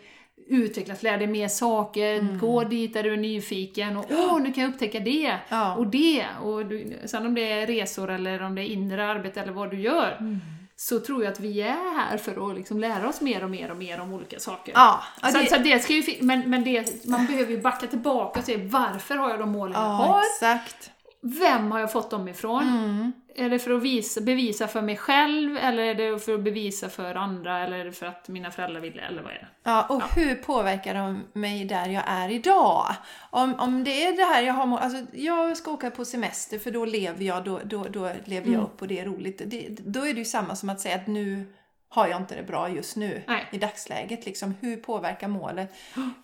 utvecklas, lär dig mer saker, gå dit där du är nyfiken och åh, nu kan jag upptäcka det Ja. och det. Och du, sen om det är resor eller om det är inre arbete eller vad du gör, så tror jag att vi är här för att liksom lära oss mer och mer och mer om olika saker. Ja, så, det, så det ska ju, men men det, man behöver ju backa tillbaka och se varför har jag de målen jag ja har? exakt. Vem har jag fått dem ifrån? Mm. Är det för att visa, bevisa för mig själv, eller är det för att bevisa för andra, eller är det för att mina föräldrar ville, eller vad är det? Ja, och hur påverkar de mig där jag är idag? Om, om det är det här jag har, alltså jag ska åka på semester för då lever jag, då, då, då lever Mm. jag upp och det är roligt. Det, då är det ju samma som att säga att nu har jag inte det bra just nu Nej. i dagsläget. Liksom, hur påverkar målet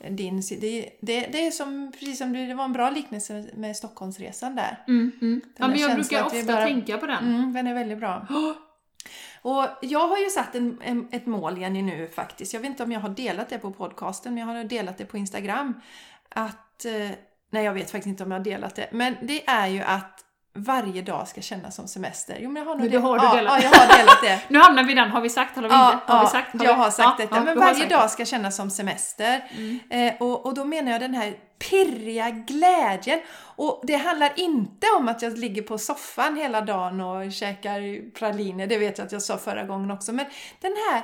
din... Det, det, det är som, precis som du, det var en bra liknelse med Stockholmsresan där. Mm, mm. Ja, men jag brukar ofta bara- tänka på den. Mm, den är väldigt bra. Och jag har ju satt en, en, ett mål Jenny nu faktiskt. Jag vet inte om jag har delat det på podcasten, men jag har delat det på Instagram. Att, eh, nej jag vet faktiskt inte om jag har delat det, men det är ju att varje dag ska kännas som semester. Jo men jag har nog det. det har du ja, delat. ja, jag har delat det. Nu hamnar vi den, har vi sagt eller har vi Ja, inte? Har vi sagt? Har jag vi? har sagt Ja, detta. ja, men du har varje dag ska kännas som semester. Mm. Eh, och, och då menar jag den här pirriga glädjen. Och det handlar inte om att jag ligger på soffan hela dagen och käkar praliner. Det vet jag att jag sa förra gången också. Men den här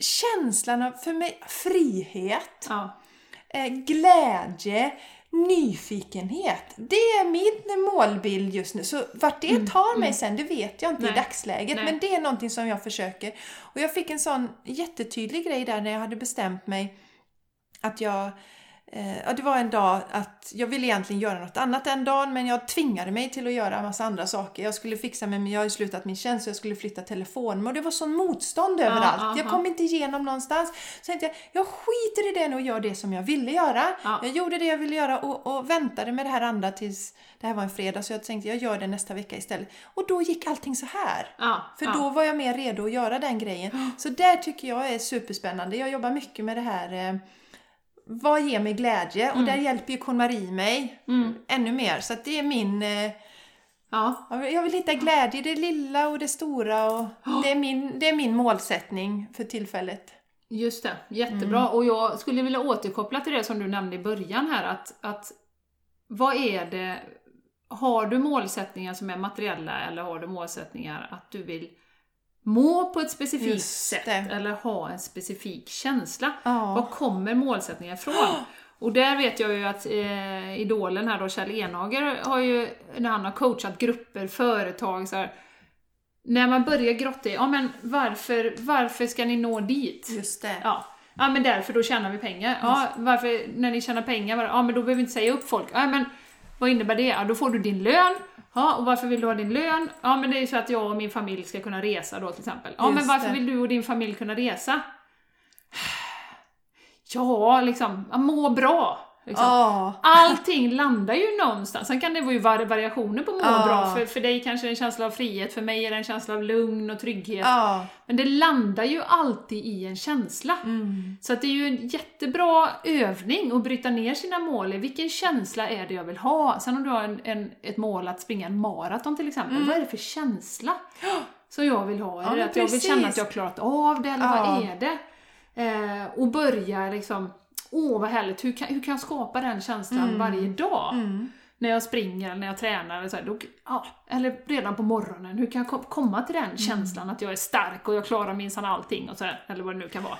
känslan av, för mig, frihet, Ja. eh, glädje, nyfikenhet. Det är min målbild just nu. Så vart det tar mig sen, det vet jag inte i Mm, Nej. dagsläget. Nej. Men det är någonting som jag försöker. Och jag fick en sån jättetydlig grej där när jag hade bestämt mig att jag Ja, det var en dag att jag ville egentligen göra något annat den dagen men jag tvingade mig till att göra en massa andra saker. Jag skulle fixa med, jag har slutat min tjänst så jag skulle flytta telefon och det var sån motstånd överallt. ja, jag ja. kom inte igenom någonstans. Så tänkte jag, jag skiter i det nu och gör det som jag ville göra. Ja. Jag gjorde det jag ville göra och, och väntade med det här andra tills det här var en fredag så jag tänkte jag gör det nästa vecka istället. Och då gick allting så här. Ja, För ja. då var jag mer redo att göra den grejen. Så där tycker jag är superspännande. Jag jobbar mycket med det här eh, vad ger mig glädje? Och där hjälper ju KonMarie mig Mm. ännu mer. Så att det är min... Eh, Ja. jag vill- hitta glädje i det lilla och det stora. Och det, är min, det är min målsättning för tillfället. Just det, jättebra. Mm. Och jag skulle vilja återkoppla till det som du nämnde i början här att, att vad är det, har du målsättningar som är materiella eller har du målsättningar att du vill må på ett specifikt sätt eller ha en specifik känsla? Ja. Var kommer målsättningen ifrån? Och där vet jag ju att eh, idolen här då, Kjell Enhager, har ju, när han har coachat grupper, företag så här, när man börjar grotta i, ja men varför, varför ska ni nå dit? Just det. Ja. ja, men därför då tjänar vi pengar. Ja, varför, när ni tjänar pengar, ja men då behöver vi inte säga upp folk. Ja, men vad innebär det? Ja, då får du din lön. Ja, och varför vill du ha din lön? Ja, men det är ju så att jag och min familj ska kunna resa då till exempel. Ja, men Just varför det. vill du och din familj kunna resa? Ja, liksom, må bra. Liksom. Ja. Allting landar ju någonstans. Sen kan det vara variationer på må Ja. bra. För, för dig kanske det är en känsla av frihet, för mig är det en känsla av lugn och trygghet. Ja. Men det landar ju alltid i en känsla. Mm. Så att det är ju en jättebra övning att bryta ner sina mål i vilken känsla är det jag vill ha. Sen om du har en, en, ett mål att springa en maraton till exempel, vad är det för känsla som jag vill ha? Är Mm. Ja, det men att jag vill känna att jag har klarat av det, eller vad är det? Eh, och börja liksom, åh vad härligt, hur kan, hur kan jag skapa den känslan varje dag? Mm. När jag springer eller när jag tränar, eller, så här, då, ja, eller redan på morgonen, hur kan jag kom- komma till Mm. den känslan att jag är stark och jag klarar minsann allting, och så här, eller vad det nu kan vara.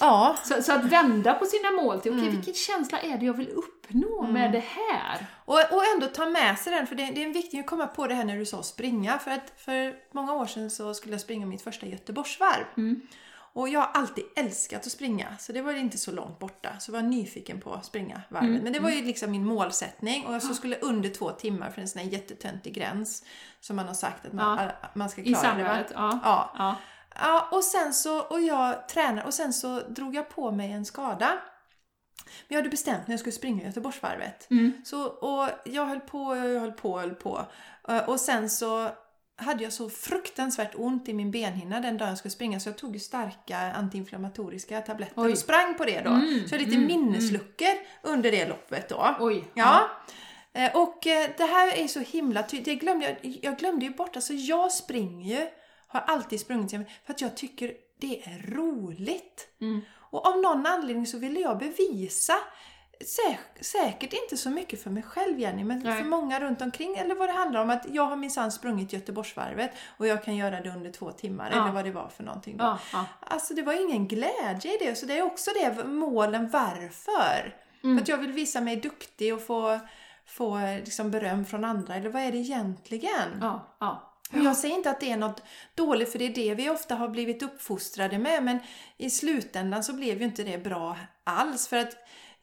Ja. Så, så att vända på sina mål till, okej Mm. vilken känsla är det jag vill uppnå med det här? Och, och ändå ta med sig den, för det, det är viktigt att komma på det här när du sa springa. För att för många år sedan så skulle jag springa mitt första Göteborgsvarv. Mm. Och jag har alltid älskat att springa, så det var inte så långt borta. Så jag var nyfiken på att springa varvet. Mm. Men det var ju liksom min målsättning. Och jag så skulle under två timmar för en sån här jättetöntig gräns. Som man har sagt att man, Ja. att man ska I klara va? samhället? Ja. Ja. ja. Ja, och sen så, och jag tränar och sen så drog jag på mig en skada. Men jag hade bestämt när jag skulle springa Göteborgsvarvet. Mm. Så, och jag höll på och jag höll på och höll på. Eh, Och sen så hade jag så fruktansvärt ont i min benhinna den dagen jag skulle springa så jag tog starka antiinflammatoriska tabletter Oj. och sprang på det då. Mm, Så jag lite mm, minnesluckor under det loppet då. Oj. Ja. Eh, Och eh, det här är så himla tydligt. Det glömde jag, jag glömde ju bort. Alltså jag springer ju, har alltid sprungit för att jag tycker det är roligt. Mm. Och av någon anledning så ville jag bevisa Sä- säkert inte så mycket för mig själv Jenny, men Nej. för många runt omkring. Eller vad det handlar om, att jag har minsann sprungit Göteborgsvarvet och jag kan göra det under två timmar. Ja. Eller vad det var för någonting då. Ja, ja. Alltså det var ingen glädje i det. Så det är också det målen varför. Mm. För att jag vill visa mig duktig och få, få liksom beröm från andra. Eller vad är det egentligen? ja, ja. Och Jag säger inte att det är något dåligt för det är det vi ofta har blivit uppfostrade med. Men i slutändan så blev ju inte det bra alls. För att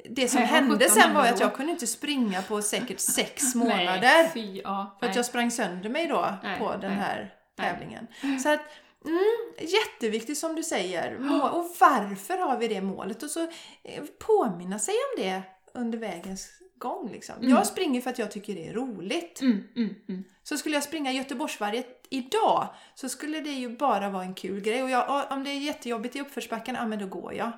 det som Nej, hände sen var att jag kunde inte springa på säkert sex Nej, månader. fy, ja, För att nej. jag sprang sönder mig då Nej, på den nej, här nej. tävlingen. Så att, mm, jätteviktigt som du säger. Och varför har vi det målet? Och så eh, påminna sig om det under vägens igång liksom. Jag springer för att jag tycker det är roligt. Mm, mm, mm. Så skulle jag springa Göteborgsvarvet idag så skulle det ju bara vara en kul grej. Och jag, om det är jättejobbigt i uppförsbacken, ja men då går jag.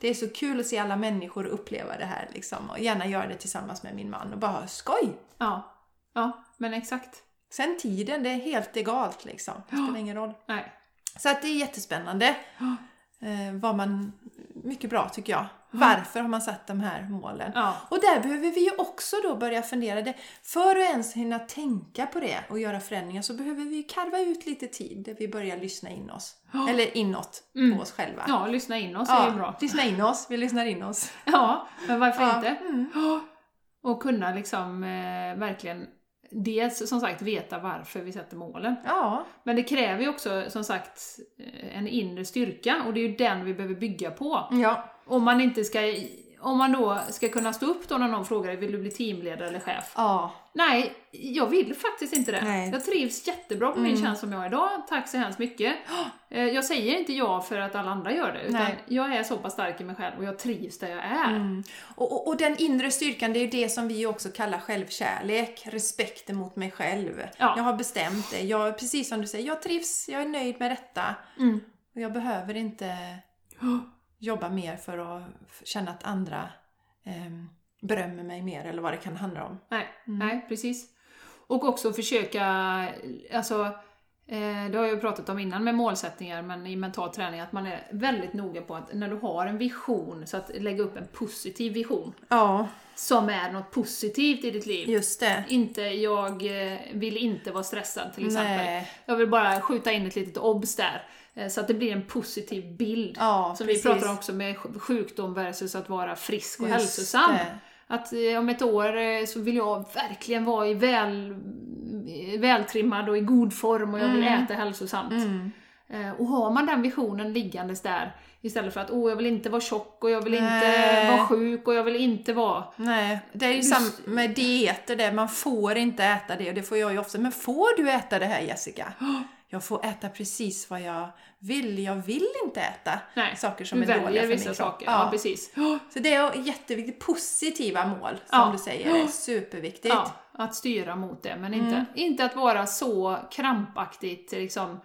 Det är så kul att se alla människor uppleva det här liksom. Och gärna göra det tillsammans med min man och bara ha skoj! Ja, ja, men exakt. Sen tiden, det är helt egalt liksom. Det spelar ingen roll. Nej. Så att det är jättespännande. Eh, vad man, mycket bra tycker jag. Varför har man satt de här målen? Ja. Och där behöver vi ju också då börja fundera. Det. För att ens hinna tänka på det och göra förändringar så behöver vi karva ut lite tid där vi börjar lyssna in oss. Eller inåt på oss själva. Ja, lyssna in oss är ju bra. lyssna in oss. Vi lyssnar in oss. Ja, men varför Ja, inte? mm. Ja. Och kunna liksom eh, verkligen dels som sagt veta varför vi sätter målen. Ja, Men det kräver ju också som sagt eh, en inre styrka och det är ju den vi behöver bygga på. ja, Om man inte ska, om man då ska kunna stå upp då när någon frågar vill du bli teamledare eller chef? ja. Nej, jag vill faktiskt inte det. Nej. Jag trivs jättebra på min Mm. tjänst som jag är idag, tack så hemskt mycket. Eh, Jag säger inte ja för att alla andra gör det, utan Nej. jag är så pass stark i mig själv och jag trivs där jag är. Mm. Och, och, och den inre styrkan, det är ju det som vi också kallar självkärlek. Respekten mot mig själv. Ja. Jag har bestämt det. Jag, precis som du säger, jag trivs, jag är nöjd med detta. Mm. Och jag behöver inte jobba mer för att känna att andra ehm, berömmer mig mer eller vad det kan handla om. Nej, Mm. nej, precis. Och också försöka, alltså, eh, det har jag ju pratat om innan med målsättningar, men i mental träning, att man är väldigt noga på att när du har en vision, så att lägga upp en positiv vision, Ja, som är något positivt i ditt liv. just det. Inte, jag eh, vill inte vara stressad till exempel. Nej. Jag vill bara skjuta in ett litet obs där. Eh, Så att det blir en positiv bild. Ja, Som precis. vi pratar också med sj- sjukdom versus att vara frisk och Just hälsosam. det. Att eh, om ett år eh, så vill jag verkligen vara i väl, vältrimmad och i god form och jag vill äta hälsosamt. Mm. Och har man den visionen liggandes där istället för att åh, jag vill inte vara tjock och jag vill inte Nej. vara sjuk och jag vill inte vara... Nej, det är ju samma med dieter där, man får inte äta det och det får jag ju ofta. Men får du äta det här Jessica? Jag får äta precis vad jag vill. Jag vill inte äta Nej, saker som du är dåliga väljer för vissa min kropp. saker. Ja, precis. Så det är jätteviktigt. Positiva mål, som Ja. du säger, är superviktigt. Ja, att styra mot det, men Mm. inte, inte att vara så krampaktigt liksom,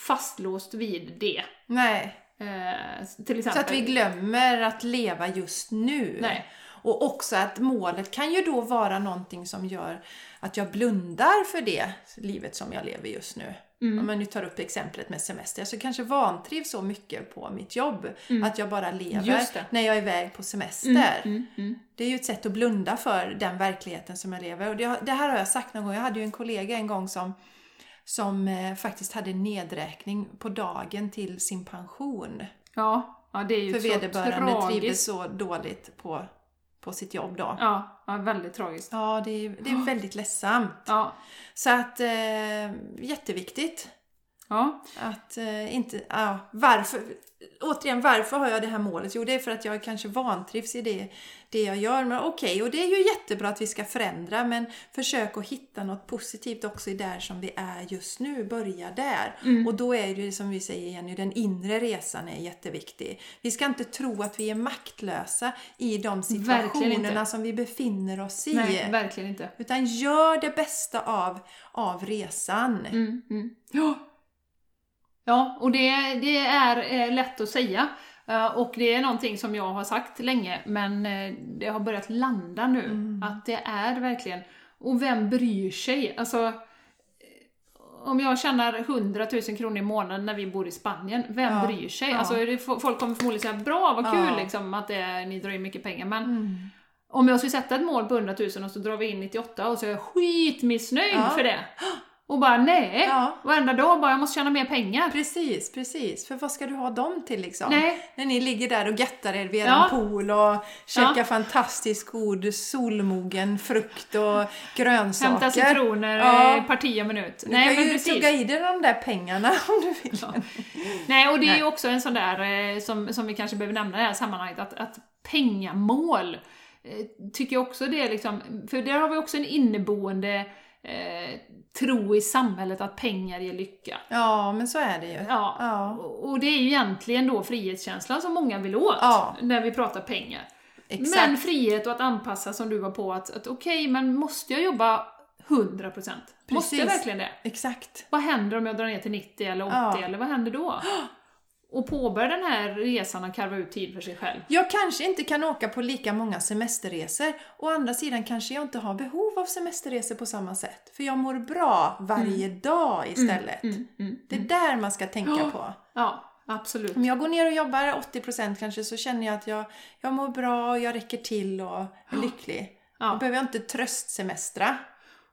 fastlåst vid det. Nej, Eh, till exempel. så att vi glömmer att leva just nu. Nej. Och också att målet kan ju då vara någonting som gör att jag blundar för det livet som jag lever just nu. Mm. Om man nu tar upp exemplet med semester. Så kanske vantrivs så mycket på mitt jobb att jag bara lever Mm. När jag är iväg på semester. Mm, mm. Det är ju ett sätt att blunda för den verkligheten som jag lever. Och det, det här har jag sagt någon gång. Jag hade ju en kollega en gång som, som eh, faktiskt hade nedräkning på dagen till sin pension. Ja, ja, det är ju För vederbörande trivdes så dåligt på, på sitt jobb då. Ja, ja, väldigt tragiskt. Ja, det är, det är väldigt ledsamt. Ja, Så att, eh, jätteviktigt ja, att eh, inte, ja, varför, återigen, varför har jag det här målet? Jo, det är för att jag kanske vantrivs i det, det jag gör. Men okej, och det är ju jättebra att vi ska förändra, men försök att hitta något positivt också i där som vi är just nu. Börja där. Mm. Och då är det som vi säger Jenny, den inre resan är jätteviktig. Vi ska inte tro att vi är maktlösa i de situationerna som vi befinner oss i. nej, verkligen inte. Utan gör det bästa av, av resan. Mm, mm. Ja. Ja, och det, det är eh, lätt att säga. Eh, och det är någonting som jag har sagt länge, men eh, det har börjat landa nu. Mm. Att det är verkligen... Och vem bryr sig? Alltså, om jag tjänar 100 000 kronor i månaden när vi bor i Spanien, vem Ja, bryr sig? ja. Alltså, det, folk kommer förmodligen säga bra, vad kul Ja. liksom, att det, ni drar in mycket pengar, men Mm. om jag skulle sätta ett mål på 100 000 och så drar vi in 98 och så är jag skitmissnöjd Ja. för det. Och bara nej, Ja. varenda dag bara jag måste tjäna mer pengar. Precis, precis. För vad ska du ha dem till liksom? Nej. När ni ligger där och göttar er vid Ja. pool och käkar Ja. fantastiskt god solmogen frukt och grönsaker. Hämta citroner Ja. ja. parti och minut. Du Nej kan men ju precis. tugga i dig de där pengarna om du vill. Nej och det är ju också en sån där eh, som, som vi kanske behöver nämna i det här sammanhanget, att, att pengamål eh, tycker jag också det är liksom, för där har vi också en inneboende eh, tro i samhället att pengar ger lycka. Ja, men så är det ju. Ja, Ja. och det är ju egentligen då frihetskänslan som många vill åt Ja. när vi pratar pengar. Exakt. Men frihet och att anpassa som du var på att, att okej, men måste jag jobba 100%? Måste jag Precis. verkligen det? Exakt. Vad händer om jag drar ner till 90 eller 80 Ja. eller vad händer då? Och påbörja den här resan och karva ut tid för sig själv. Jag kanske inte kan åka på lika många semesterresor. Å andra sidan kanske jag inte har behov av semesterresor på samma sätt. För jag mår bra varje dag istället. Mm, mm. Det är där man ska tänka på. Ja, absolut. Om jag går ner och jobbar 80% kanske så känner jag att jag, jag mår bra och jag räcker till och är lycklig. Ja. Då behöver jag inte tröstsemestra.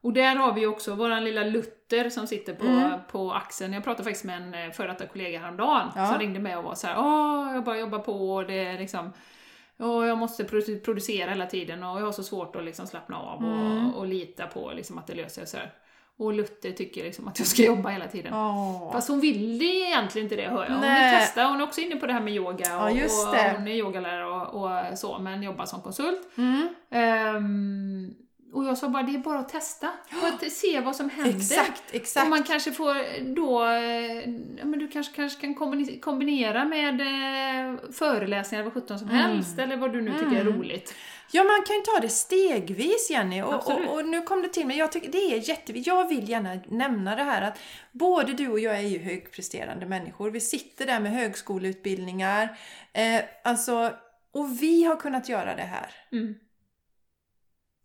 Och där har vi också våran lilla Luther som sitter på, Mm. på axeln. Jag pratade faktiskt med en eh, före detta kollega häromdagen Ja. som ringde med och var så här: Åh, jag bara jobbar på och det är liksom och jag måste produ- producera hela tiden och jag har så svårt att liksom slappna av Mm. och, och lita på liksom att det löser sig. Och Luther tycker liksom att jag ska jobba hela tiden. Åh. Fast hon vill egentligen inte det hör jag. Hon Nej. vill testa, hon är också inne på det här med yoga Ja, och, just och hon är yogalärare och, och så, men jobbar som konsult. Mm. Ehm, och jag sa bara, det är bara att testa. Bara att se vad som händer. Exakt, exakt. Och man kanske får då, eh, ja, men du kanske, kanske kan kombine- kombinera med eh, föreläsningar vad sjutton som Mm. helst, eller vad du nu tycker är roligt. Ja, man kan ju ta det stegvis Jenny. Och, och, och nu kom det till mig, jag tycker det är jätteviktigt. Jag vill gärna nämna det här att både du och jag är ju högpresterande människor. Vi sitter där med högskoleutbildningar. Eh, alltså, och vi har kunnat göra det här. Mm.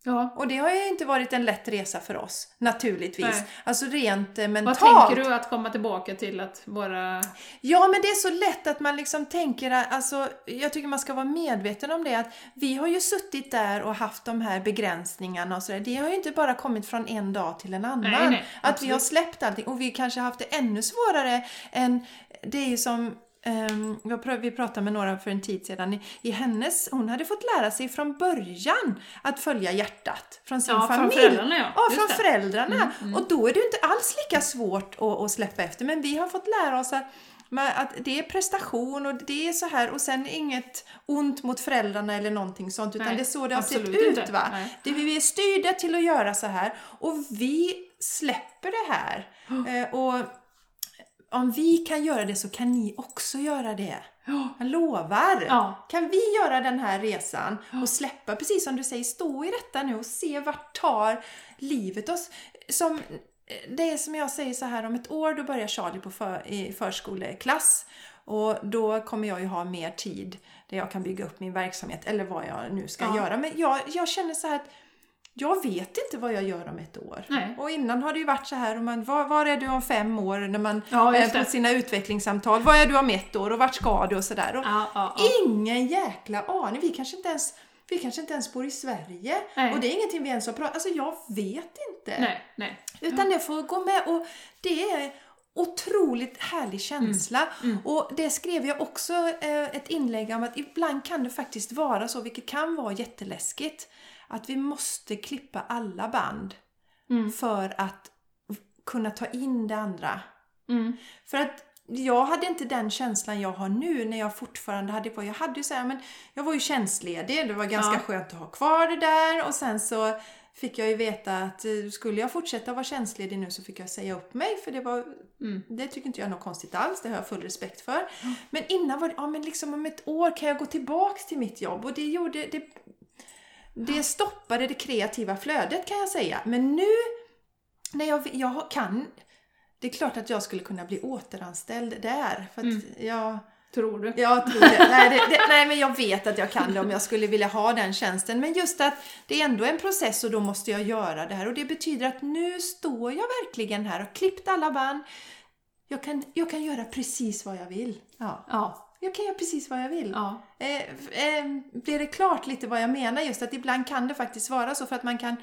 Ja. Och det har ju inte varit en lätt resa för oss, naturligtvis. Nej. Alltså rent eh, Vad mentalt. tänker du att komma tillbaka till att vara... Ja, men det är så lätt att man liksom tänker, alltså, jag tycker man ska vara medveten om det, att vi har ju suttit där och haft de här begränsningarna och sådär. Det har ju inte bara kommit från en dag till en annan. Nej, nej, att vi har släppt allting och vi kanske haft det ännu svårare än, det är ju som vi pratade med några för en tid sedan. I, hennes, hon hade fått lära sig från början att följa hjärtat. Från sin Ja, från familj. föräldrarna, ja. Ja, från föräldrarna. Och då är det inte alls lika svårt att, att släppa efter. Men vi har fått lära oss att, att det är prestation och det är så här och sen inget ont mot föräldrarna eller någonting sånt utan Nej, det är så det har sett ut. inte. Va? Nej. Det, vi är styrda till att göra så här och vi släpper det här. Eh, och om vi kan göra det så kan ni också göra det. Jag lovar! Ja. Kan vi göra den här resan och släppa, precis som du säger, stå i detta nu och se vart tar livet oss. Som, det är som jag säger så här, om ett år då börjar Charlie på för, i förskoleklass och då kommer jag ju ha mer tid där jag kan bygga upp min verksamhet eller vad jag nu ska Ja. göra. Men jag, jag känner så här att jag vet inte vad jag gör om ett år. Nej. Och innan har det ju varit så här, om man, var, var är du om fem år när man Ja, är på sina utvecklingssamtal? Var är du om ett år och vart ska du och sådär. Och Ja, ja. Ingen jäkla aning. Vi kanske inte ens, vi kanske inte ens bor i Sverige. Nej. Och det är ingenting vi ens har pratat Alltså jag vet inte. Nej, nej. Utan det får gå med och det är otroligt härlig känsla. Mm. Och det skrev jag också eh, ett inlägg om att ibland kan det faktiskt vara så, vilket kan vara jätteläskigt, att vi måste klippa alla band Mm. för att kunna ta in det andra. Mm. För att jag hade inte den känslan jag har nu när jag fortfarande hade Jag hade ju så här, men jag var ju tjänstledig, det var ganska Ja. skönt att ha kvar det där och sen så fick jag ju veta att eh, skulle jag fortsätta vara tjänstledig nu så fick jag säga upp mig för det var Mm. det tycker inte jag är något konstigt alls, det har jag full respekt för. Men innan var det, ja men liksom om ett år kan jag gå tillbaks till mitt jobb och det gjorde, det, det stoppade det kreativa flödet kan jag säga. Men nu, när jag, jag kan, det är klart att jag skulle kunna bli återanställd där. För att jag, Tror du? jag tror det. Nej, det, det. nej, men jag vet att jag kan det om jag skulle vilja ha den tjänsten. Men just att det är ändå en process och då måste jag göra det här. Och det betyder att nu står jag verkligen här och klippt alla band. Jag kan, jag kan göra precis vad jag vill. Ja. Ja. Jag kan göra precis vad jag vill. Ja. Eh, eh, blir det klart lite vad jag menar? Just att ibland kan det faktiskt vara så för att man kan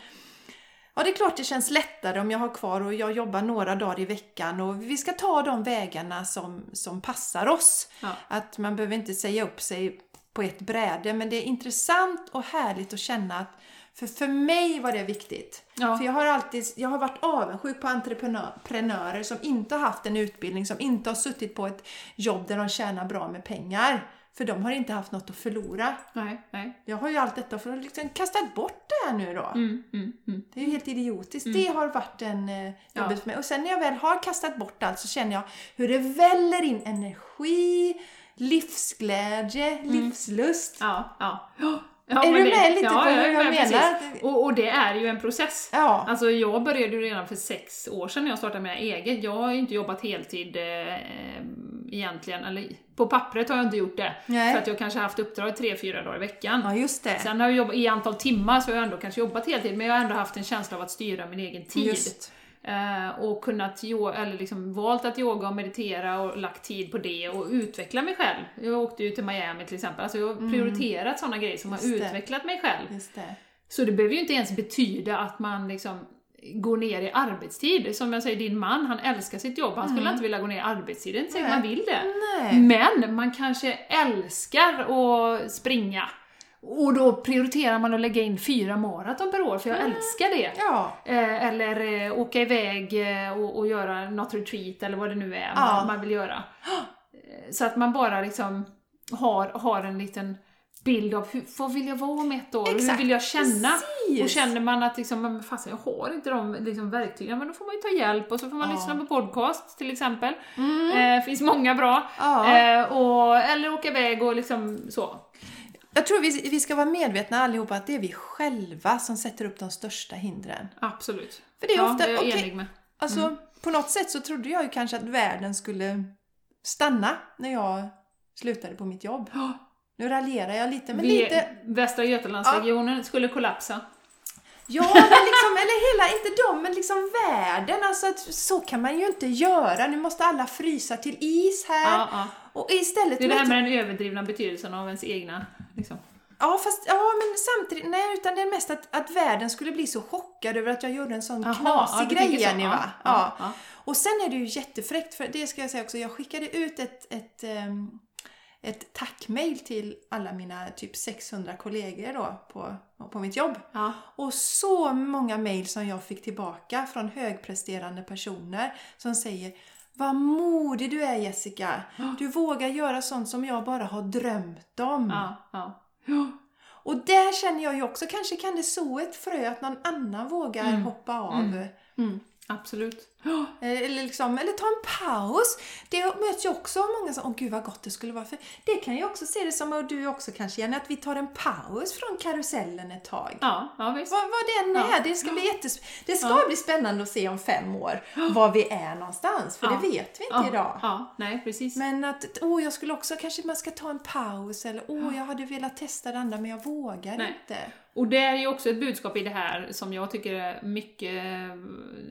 Ja, det är klart det känns lättare om jag har kvar och jag jobbar några dagar i veckan och vi ska ta de vägarna som, som passar oss. Ja. Att man behöver inte säga upp sig på ett bräde men det är intressant och härligt att känna att för, för mig var det viktigt. Ja. För jag har alltid jag har varit avundsjuk på entreprenörer som inte har haft en utbildning, som inte har suttit på ett jobb där de tjänar bra med pengar. För de har inte haft något att förlora. Nej, nej. Jag har ju allt detta för att liksom kastat bort det här nu då. Mm, mm, mm. Det är ju helt idiotiskt. Det har varit en eh, jobbet för mig. Och sen när jag väl har kastat bort allt så känner jag hur det väller in energi, livsglädje, livslust. Ja, ja. Ja. Är du det- med lite ja, på jag hur jag med, menar? Och, och det är ju en process. Ja. Alltså jag började ju redan för sex år sedan när jag startade med eget. Jag har ju inte jobbat heltid eh, egentligen, eller på pappret har jag inte gjort det. Nej. För att jag kanske haft uppdrag tre, fyra dagar i veckan. ja, just det. Sen har jag jobbat, i antal timmar så har jag ändå kanske jobbat heltid, men jag har ändå haft en känsla av att styra min egen tid. Just. Eh, och kunnat, eller liksom valt att yoga och meditera och lagt tid på det och utveckla mig själv. Jag åkte ju till Miami till exempel, alltså jag har prioriterat sådana grejer som har Mm. Just det. utvecklat mig själv. Det. Så det behöver ju inte ens betyda att man liksom går ner i arbetstid. Som jag säger, din man, han älskar sitt jobb, han skulle inte vilja gå ner i arbetstid, det är inte säkert man vill det. Nej. Men man kanske älskar att springa. Och då prioriterar man att lägga in fyra maraton per år, för jag älskar det. Ja. Eh, eller eh, åka iväg eh, och, och göra något retreat eller vad det nu är Ja. man, man vill göra. Så att man bara liksom har, har en liten bild av hur, vad vill jag vara om ett år? Hur Exakt. vill jag känna? Precis. Mm. Och känner man att liksom, men fasen, jag har inte de liksom, verktygen, men då får man ju ta hjälp och så får man Ja. lyssna på podcast till exempel. Eh, finns många bra. Ja. Eh, och, eller åka iväg och liksom så. Jag tror vi, vi ska vara medvetna allihopa att det är vi själva som sätter upp de största hindren. Absolut. För det är ja, ofta- det är jag okej. enig med. Alltså, på något sätt så trodde jag ju kanske att världen skulle stanna när jag slutade på mitt jobb. Nu raljerar jag lite, men Vi, lite... Västra Götalandsregionen skulle kollapsa. Ja, men liksom, eller hela, inte de, men liksom världen. Alltså att så kan man ju inte göra. Nu måste alla frysa till is här. Ja, ja. Och istället... Det är det här med den överdrivna betydelsen av ens egna... Liksom. Ja, fast ja, men samtidigt, nej, utan det är mest att, att världen skulle bli så chockad över att jag gjorde en sån Jaha, knasig ja, grej. Jenny, Ja, va? ja, Ja. Och sen är det ju jättefräckt, för det ska jag säga också, jag skickade ut ett, ett, ehm, ett tackmail till alla mina typ 600 kollegor då på, på mitt jobb. Och så många mejl som jag fick tillbaka från högpresterande personer som säger Vad modig du är Jessica! Du vågar göra sånt som jag bara har drömt om. Ja, ja. Och där känner jag ju också, kanske kan det så ett frö att någon annan vågar hoppa av. Mm, absolut. Eh, Eller, liksom, eller ta en paus. Det möts ju också av många som, åh gud vad gott det skulle vara. För det kan ju också se det som, och du också kanske Jenny, att vi tar en paus från karusellen ett tag. Ja, ja visst. Vad, vad den är, Ja. det ska, bli, jättes... det ska bli spännande att se om fem år var vi är någonstans, för Ja. det vet vi inte ja, idag. Ja, nej precis. Men att, åh jag skulle också, kanske man ska ta en paus eller åh jag hade velat testa det andra men jag vågar Nej. inte. Och det är ju också ett budskap i det här som jag tycker är mycket,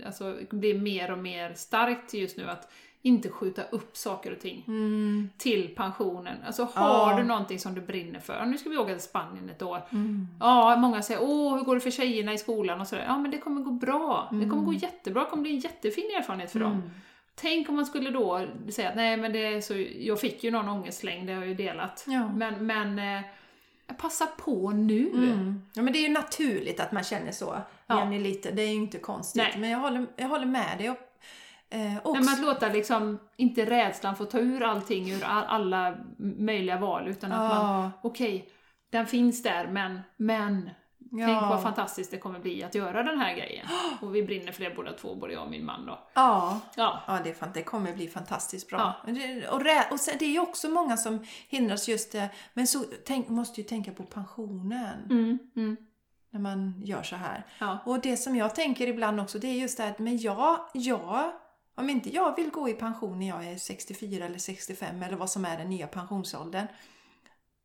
alltså blir mer och mer starkt just nu, att inte skjuta upp saker och ting till pensionen. Alltså har Ja. du någonting som du brinner för, nu ska vi åka till Spanien ett år. Ja, många säger åh hur går det för tjejerna i skolan och sådär. Ja men det kommer gå bra, det kommer gå jättebra, det kommer bli en jättefin erfarenhet för dem. Tänk om man skulle då säga att nej men det är så, jag fick ju någon ångestsläng, det har jag ju delat. Ja. Men, men eh, passa på nu. Ja men det är ju naturligt att man känner så, Ja. Jenny, lite. Det är ju inte konstigt. Nej. Men jag håller, jag håller med dig. Och, eh, också, Nej, men att låta liksom, inte rädslan få ta ur allting ur all, alla möjliga val, utan att man, Ja. okej, den finns där, men, men, Ja. tänk vad fantastiskt det kommer bli att göra den här grejen. Och vi brinner för det båda två, både jag och min man då. Ja. Ja, Ja, det, fan, det kommer bli fantastiskt bra. Ja. Men det- Och, och sen, det är ju också många som hindras just det. Men så tänk, måste ju tänka på pensionen mm, mm, när man gör så här. ja, Och det som jag tänker ibland också, det är just det här att men jag, jag, om inte jag vill gå i pension när jag är 64 eller 65 eller vad som är den nya pensionsåldern.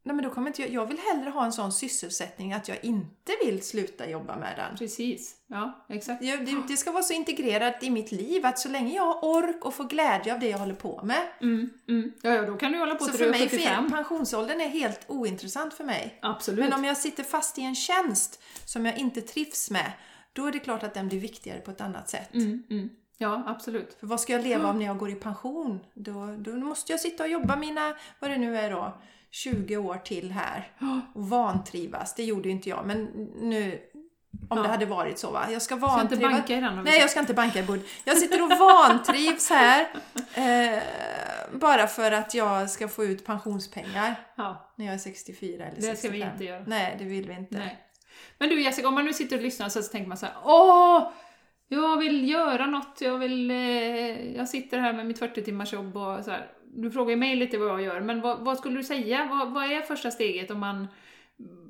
Nej, men då kommer inte jag, jag vill hellre ha en sån sysselsättning att jag inte vill sluta jobba med den. precis. Ja, exakt. Jag, det, det ska vara så integrerat i mitt liv att så länge jag har ork och får glädje av det jag håller på med. Mm, mm. Ja, ja, då kan du hålla på Så till för du mig, är 75. pensionsåldern är helt ointressant för mig. Absolut. Men om jag sitter fast i en tjänst som jag inte trivs med, då är det klart att den blir viktigare på ett annat sätt. Mm, mm. Ja, absolut. För vad ska jag leva av när jag går i pension? Då, då måste jag sitta och jobba mina, vad det nu är då, 20 år till här. Och vantrivas. Det gjorde ju inte jag, men nu, om Ja. det hade varit så va. Jag ska Ska inte vantrivas. banka i den. Nej, jag ska inte banka i bud. Jag sitter och vantrivs här. Eh, bara för att jag ska få ut pensionspengar Ja, när jag är 64 eller Det ska 65. vi inte göra. Nej, det vill vi inte. nej. Men du Jessica, om man nu sitter och lyssnar så tänker man så här: åh! Jag vill göra något, jag vill... Eh, jag sitter här med mitt 40 timmars jobb och så här. Du frågar mig lite vad jag gör, men vad, vad skulle du säga? Vad, vad är första steget om man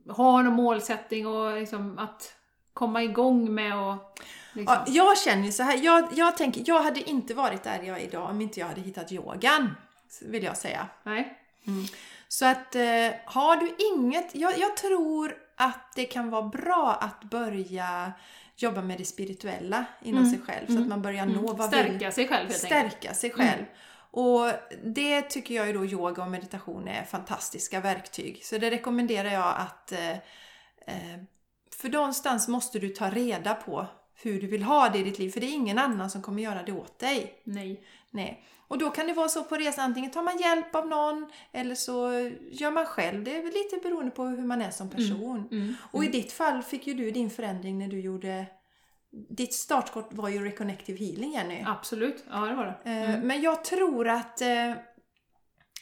ha någon målsättning och liksom att komma igång med och liksom. Ja, jag känner ju så här, jag, jag tänker, jag hade inte varit där jag är idag om inte jag hade hittat yogan. Vill jag säga. Nej. Så att eh, har du inget, jag, jag tror att det kan vara bra att börja jobba med det spirituella inom sig själv. Så att man börjar nå vad vill, Stärka sig själv helt enkelt. stärka sig själv. Och det tycker jag ju då yoga och meditation är fantastiska verktyg. Så det rekommenderar jag att eh, eh, för någonstans måste du ta reda på hur du vill ha det i ditt liv. För det är ingen annan som kommer göra det åt dig. Nej. Nej. Och då kan det vara så på resan, antingen tar man hjälp av någon eller så gör man själv. Det är lite beroende på hur man är som person. Mm. Och i ditt fall fick ju du din förändring när du gjorde... Ditt startskott var ju Reconnective Healing, Jenny. Absolut, ja det var det. Eh, Men jag tror att eh,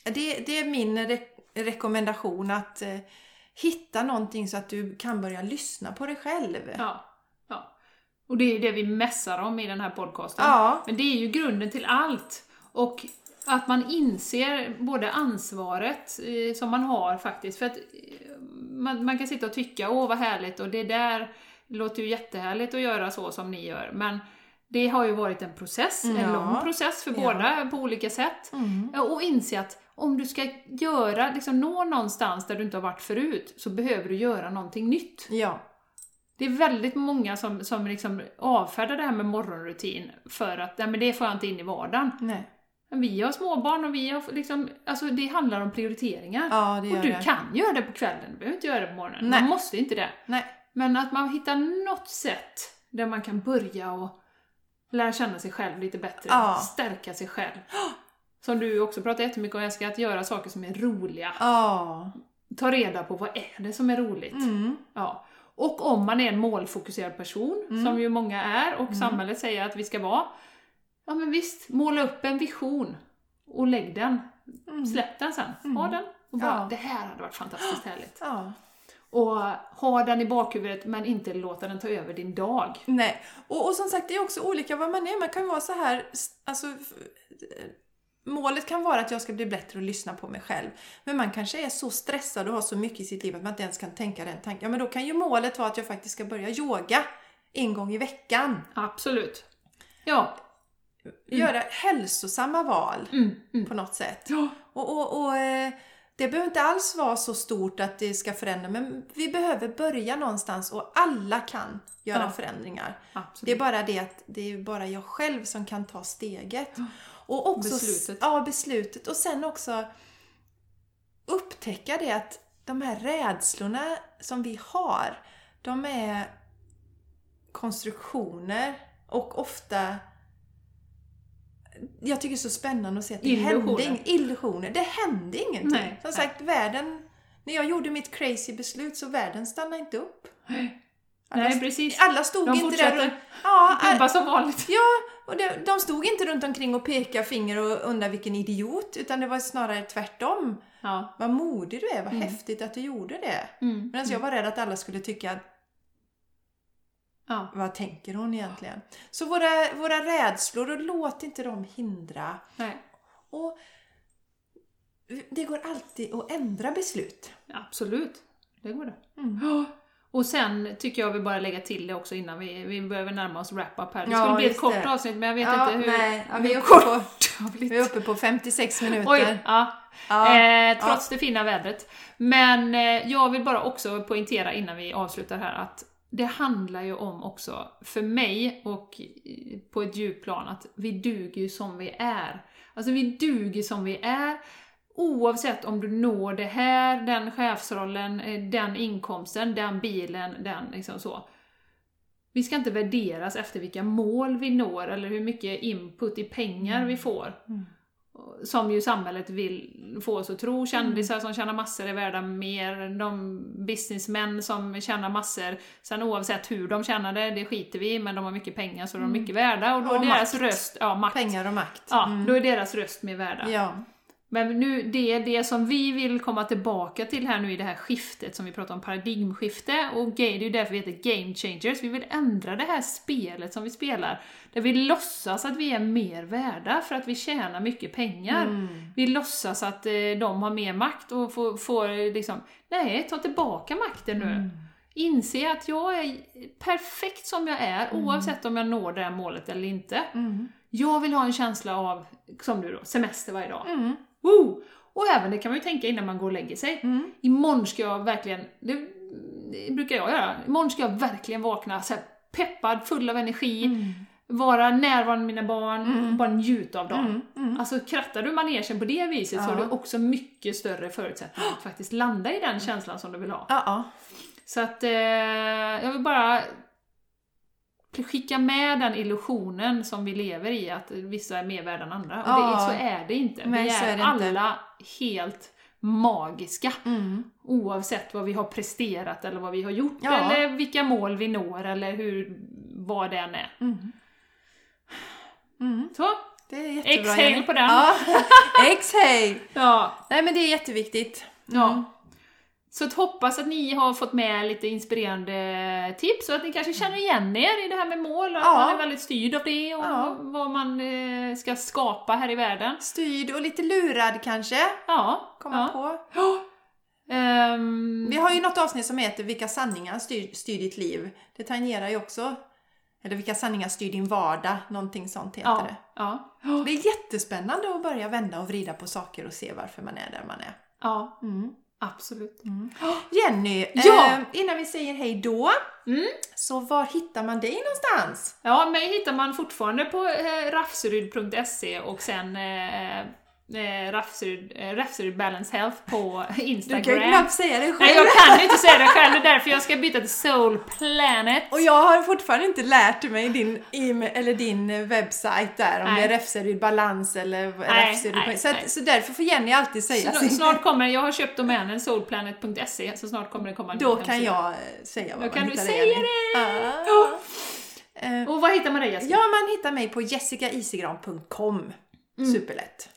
det, det är min re- rekommendation att eh, hitta någonting så att du kan börja lyssna på dig själv. Ja. ja. Och det är det vi mässar om i den här podcasten. Ja. Men det är ju grunden till allt. Och att man inser både ansvaret som man har faktiskt. För att man, man kan sitta och tycka, åh vad härligt, och det där låter ju jättehärligt att göra så som ni gör. Men det har ju varit en process, en Ja. lång process för Ja. båda på olika sätt. Mm. Och inse att om du ska göra, liksom nå någonstans där du inte har varit förut, så behöver du göra någonting nytt. Ja. Det är väldigt många som, som liksom avfärdar det här med morgonrutin för att nej, men det får jag inte in i vardagen. Nej. Vi har småbarn och vi har liksom, alltså det handlar om prioriteringar. Ja, och du det. kan göra det på kvällen, du behöver inte göra det på morgonen. Nej. Man måste inte det. Nej. Men att man hittar något sätt där man kan börja och lära känna sig själv lite bättre. Ja. Stärka sig själv. Som du också pratar jättemycket om Jessica, att göra saker som är roliga. Ja. Ta reda på vad är det som är roligt. Mm. Ja. Och om man är en målfokuserad person, som ju många är och samhället säger att vi ska vara. Ja men visst, måla upp en vision och lägg den. Släpp den sen. Ha den. Och bara, Ja. det här hade varit fantastiskt härligt. Ja. Och ha den i bakhuvudet men inte låta den ta över din dag. Nej. Och, och som sagt, det är också olika vad man är. Man kan vara så här, alltså Målet kan vara att jag ska bli bättre och lyssna på mig själv. Men man kanske är så stressad och har så mycket i sitt liv att man inte ens kan tänka den tanken. Ja, men då kan ju målet vara att jag faktiskt ska börja yoga en gång i veckan. Absolut. Ja. Göra hälsosamma val Mm, mm. på något sätt. Ja. Och, och, och eh, det behöver inte alls vara så stort att det ska förändra, men vi behöver börja någonstans och alla kan göra Ja. förändringar. Absolut. Det är bara det att det är bara jag själv som kan ta steget. Och också, Beslutet. Ja, beslutet. Och sen också upptäcka det att de här rädslorna som vi har, de är konstruktioner och ofta jag tycker det är så spännande att se att det Illusioner. hände illusioner. Det hände ingenting. Nej, Som nej. sagt, världen... När jag gjorde mitt crazy beslut så världen stannade inte upp. Alla, Nej, precis. alla stod De inte där runt... Ja, Jobba som vanligt. Ja, och det, de stod inte runt omkring och pekade finger och undrade vilken idiot, utan det var snarare tvärtom. Ja. Vad modig du är, vad häftigt att du gjorde det. Mm. Medan jag var rädd att alla skulle tycka, ja. vad tänker hon egentligen? Så våra, våra rädslor, och låt inte dem hindra. Nej. Och det går alltid att ändra beslut. Absolut. Det går det. Mm. Ja. Och sen tycker jag vi bara lägga till det också innan vi, vi behöver närma oss wrap-up här. Det Ja, skulle bli ett kort det. avsnitt men jag vet Ja, inte hur, nej, ja, vi är kort på-. Vi är uppe på 56 minuter. Oj, ja. Ja, eh, trots det fina vädret. Men eh, jag vill bara också poängtera innan vi avslutar här att det handlar ju om också, för mig och eh, på ett djupplan, att vi duger ju som vi är. Alltså vi duger som vi är, oavsett om du når det här, den chefsrollen, eh, den inkomsten, den bilen, den liksom så. Vi ska inte värderas efter vilka mål vi når eller hur mycket input i pengar vi får. Mm. Som ju samhället vill få oss att tro. Kändisar som tjänar massor är värda mer. De businessmän som tjänar massor. Sen oavsett hur de tjänar det, det skiter vi i, men de har mycket pengar så de är mycket värda. Och då Och är deras makt. röst, ja makt. Pengar och makt. Ja, Mm. då är deras röst mer värda. Ja. Men nu, det, det som vi vill komma tillbaka till här nu i det här skiftet som vi pratar om, paradigmskifte, och det är ju därför vi heter Game Changers. Vi vill ändra det här spelet som vi spelar, där vi låtsas att vi är mer värda för att vi tjänar mycket pengar. Vi låtsas att eh, de har mer makt och får, får eh, liksom, nej, ta tillbaka makten nu. Inse att jag är perfekt som jag är, oavsett om jag når det här målet eller inte. Jag vill ha en känsla av, som du då, semester varje dag. Woo! Och även det kan man ju tänka innan man går och lägger sig. Imorgon ska jag verkligen, det, det brukar jag göra, imorgon ska jag verkligen vakna så peppad, full av energi, vara närvarande med mina barn, och bara njuta av dagen. Alltså krattar du manegen på det viset så har du också mycket större förutsättningar att faktiskt landa i den känslan som du vill ha. Ja, ja. Så att eh, jag vill bara skicka med den illusionen som vi lever i, att vissa är mer värda än andra. Och Ja. det, så är det inte. Vi är, är det inte. alla helt magiska. Mm. Oavsett vad vi har presterat eller vad vi har gjort, Ja. eller vilka mål vi når, eller hur, vad det än är. Mm. Så, Det är jättebra exhale på den. Ja. exhale! Ja. Nej men det är jätteviktigt. Ja. Så att hoppas att ni har fått med lite inspirerande tips och att ni kanske känner igen er i det här med mål och att Ja. man är väldigt styrd av det och Ja. vad man eh, ska skapa här i världen. Styrd och lite lurad kanske, Ja. komma ja. på. Ehm, Vi har ju något avsnitt som heter Vilka sanningar styr, styr ditt liv? Det tangerar ju också, eller Vilka sanningar styr din vardag? Någonting sånt heter ja. det. Ja. Det är jättespännande att börja vända och vrida på saker och se varför man är där man är. ja. Mm. Absolut. Jenny, Ja. eh, innan vi säger hej då, Mm. så var hittar man dig någonstans? Ja, mig hittar man fortfarande på eh, rafseryd.se och sen eh, eh, Rafseryd, eh, Balance Health på Du Instagram. kan ju knappt säga det själv. Nej, jag kan inte säga det själv, det är därför jag ska byta till Soul Planet. Och jag har fortfarande inte lärt mig din, eller din webbsajt där, om Nej. det är Räfseryd Balans eller nej, Så, att, så därför får Jenny alltid säga Snart, snart kommer, jag har köpt domänen soulplanet.se, så snart kommer det komma en Då kan hemsida. jag eh, säga vad Då man kan du hittar säga Jenny. det! Ah. Eh, Och vad hittar man dig Jessica? Ja, man hittar mig på jessicaisigran.com. Mm. Superlätt.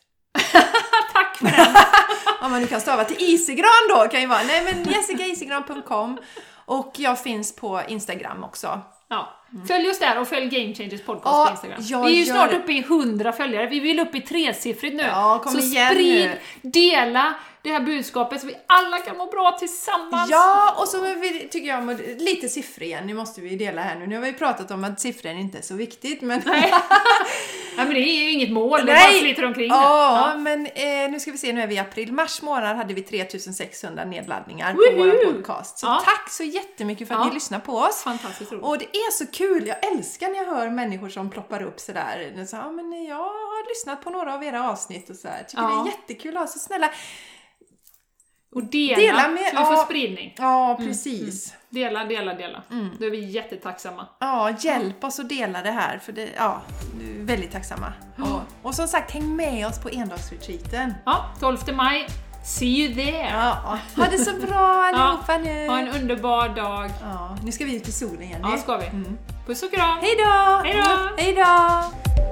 Tack för den! Om man nu kan stava till Isigran då kan ju vara. Nej men jessicaisigran.com och jag finns på Instagram också. Ja. Följ oss där och följ Game Changers podcast Ja, på Instagram. vi är ju snart det. uppe i 100 följare, vi vill upp i tresiffrigt nu. Ja, så sprid, nu. dela det här budskapet så vi alla kan må bra tillsammans. Ja, och så vill, tycker jag om lite siffror igen. Nu måste vi dela här nu. Nu har vi pratat om att siffror inte är så viktigt men... Nej. ja, men det är ju inget mål, det bara flyter omkring. där. Ja, Ja. men eh, nu ska vi se, nu är vi i april. Mars månad hade vi 3600 nedladdningar på Woho! vår podcast. Så Ja. tack så jättemycket för att Ja. ni lyssnar på oss. Fantastiskt roligt. Och det är så kul, jag älskar när jag hör människor som ploppar upp sådär. Sa, ja men jag har lyssnat på några av era avsnitt och sådär. Tycker Ja. det är jättekul att ha så snälla. Och dela, Dela med- så vi ja. får spridning. Ja, precis. Dela, dela, dela. Mm. Då är vi jättetacksamma. Ja, hjälp oss att dela det här för det, ja, väldigt tacksamma. Och, och som sagt, häng med oss på endagsretreaten. Ja, 12 maj. See you there! Ja, ha det så bra allihopa nu! Ha en underbar dag. Ja, nu ska vi ut i solen igen. Ja, ska vi. Puss och kram! Hej då! Hej då! Hej då!